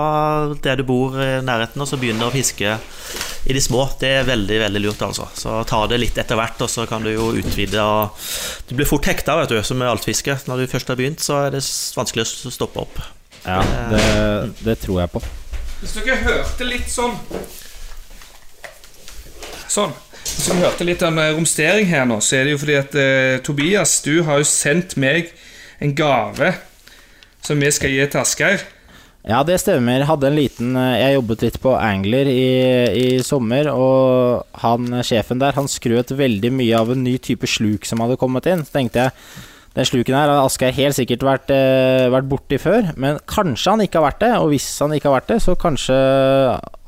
der du bor i nærheten, og så begynn å fiske i de små. Det er veldig veldig lurt, altså. Så ta det litt etter hvert, og så kan du jo utvide. Og du blir fort hekta, vet du, som med altfiske. Når du først har begynt, så er det vanskelig å stoppe opp. Ja, det, det tror jeg på. Hvis dere hørte litt sånn Sånn. Hvis dere hørte litt om eh, romstering her nå, så er det jo fordi at eh, Tobias, du har jo sendt meg en gave som vi skal gi til Asgeir. Ja, det stemmer. Hadde en liten eh, Jeg jobbet litt på Angler i, i sommer, og han sjefen der, han skrøt veldig mye av en ny type sluk som hadde kommet inn. Så tenkte jeg den sluken her har Asgeir helt sikkert vært, eh, vært borti før, men kanskje han ikke har vært det. Og hvis han ikke har vært det, så kanskje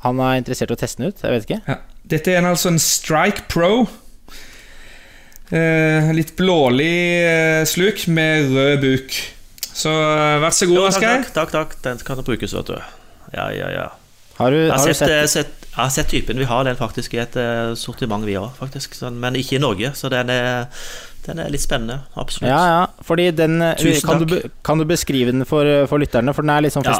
han er interessert i å teste den ut. Jeg vet ikke. Ja. Dette er en, altså en Strike Pro. Eh, litt blålig eh, sluk med rød buk. Så eh, vær så god, Asgeir. takk, takk, takk. Den kan brukes, vet du. Ja, ja, ja. Har du, Jeg har du sett, eh, sett sett, jeg har sett typen. Vi har den faktisk i et eh, sortiment, vi òg, faktisk. Sånn, men ikke i Norge, så den er, den er litt spennende. Absolutt. Ja, ja. Fordi den Tusen kan takk. Du, kan du beskrive den for, for lytterne? For den er litt sånn Ja.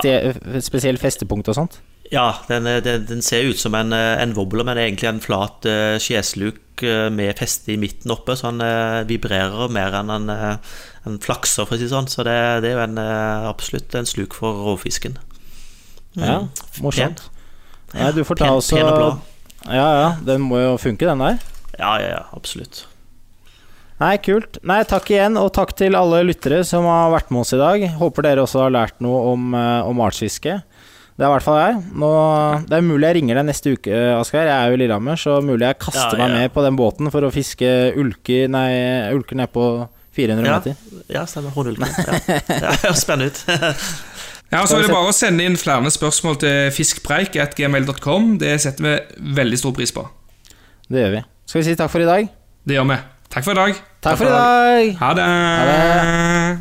spesiell festepunkt og sånt. Ja, den, er- den, den ser ut som en, eh, en wobbler, men er egentlig en flat uh, skjesluk uh, med feste i midten oppe, så han uh, vibrerer mer enn en, en flakser, for å si det sånn. Så det, det er jo en, eh, absolutt en sluk for rovfisken. Mm. Ja, morsomt. Ja, du får ta pen, også pen og blå. Ja, ja. Den må jo funke, den der. Ja, ja, ja, absolutt. Nei, kult. Nei, takk igjen, og takk til alle lyttere som har vært med oss i dag. Håper dere også har lært noe om, eh, om artsfiske. Det er i hvert fall jeg. Nå, det er mulig jeg ringer deg neste uke, Asgeir. Jeg er jo i Lillehammer, så mulig jeg kaster Ja, meg med på den båten for å fiske ulker Nei, ulker ned på 400 Ja, meter. ja stemmer. Hornulken. Ja. Ja, det spennende ut. Ja, så er det bare å sende inn flere spørsmål til fiskpreik.gmail.com. Det setter vi veldig stor pris på. Det gjør vi. Skal vi si takk for i dag? Det gjør vi. Takk for i dag. Takk for i dag! Ha det. Ha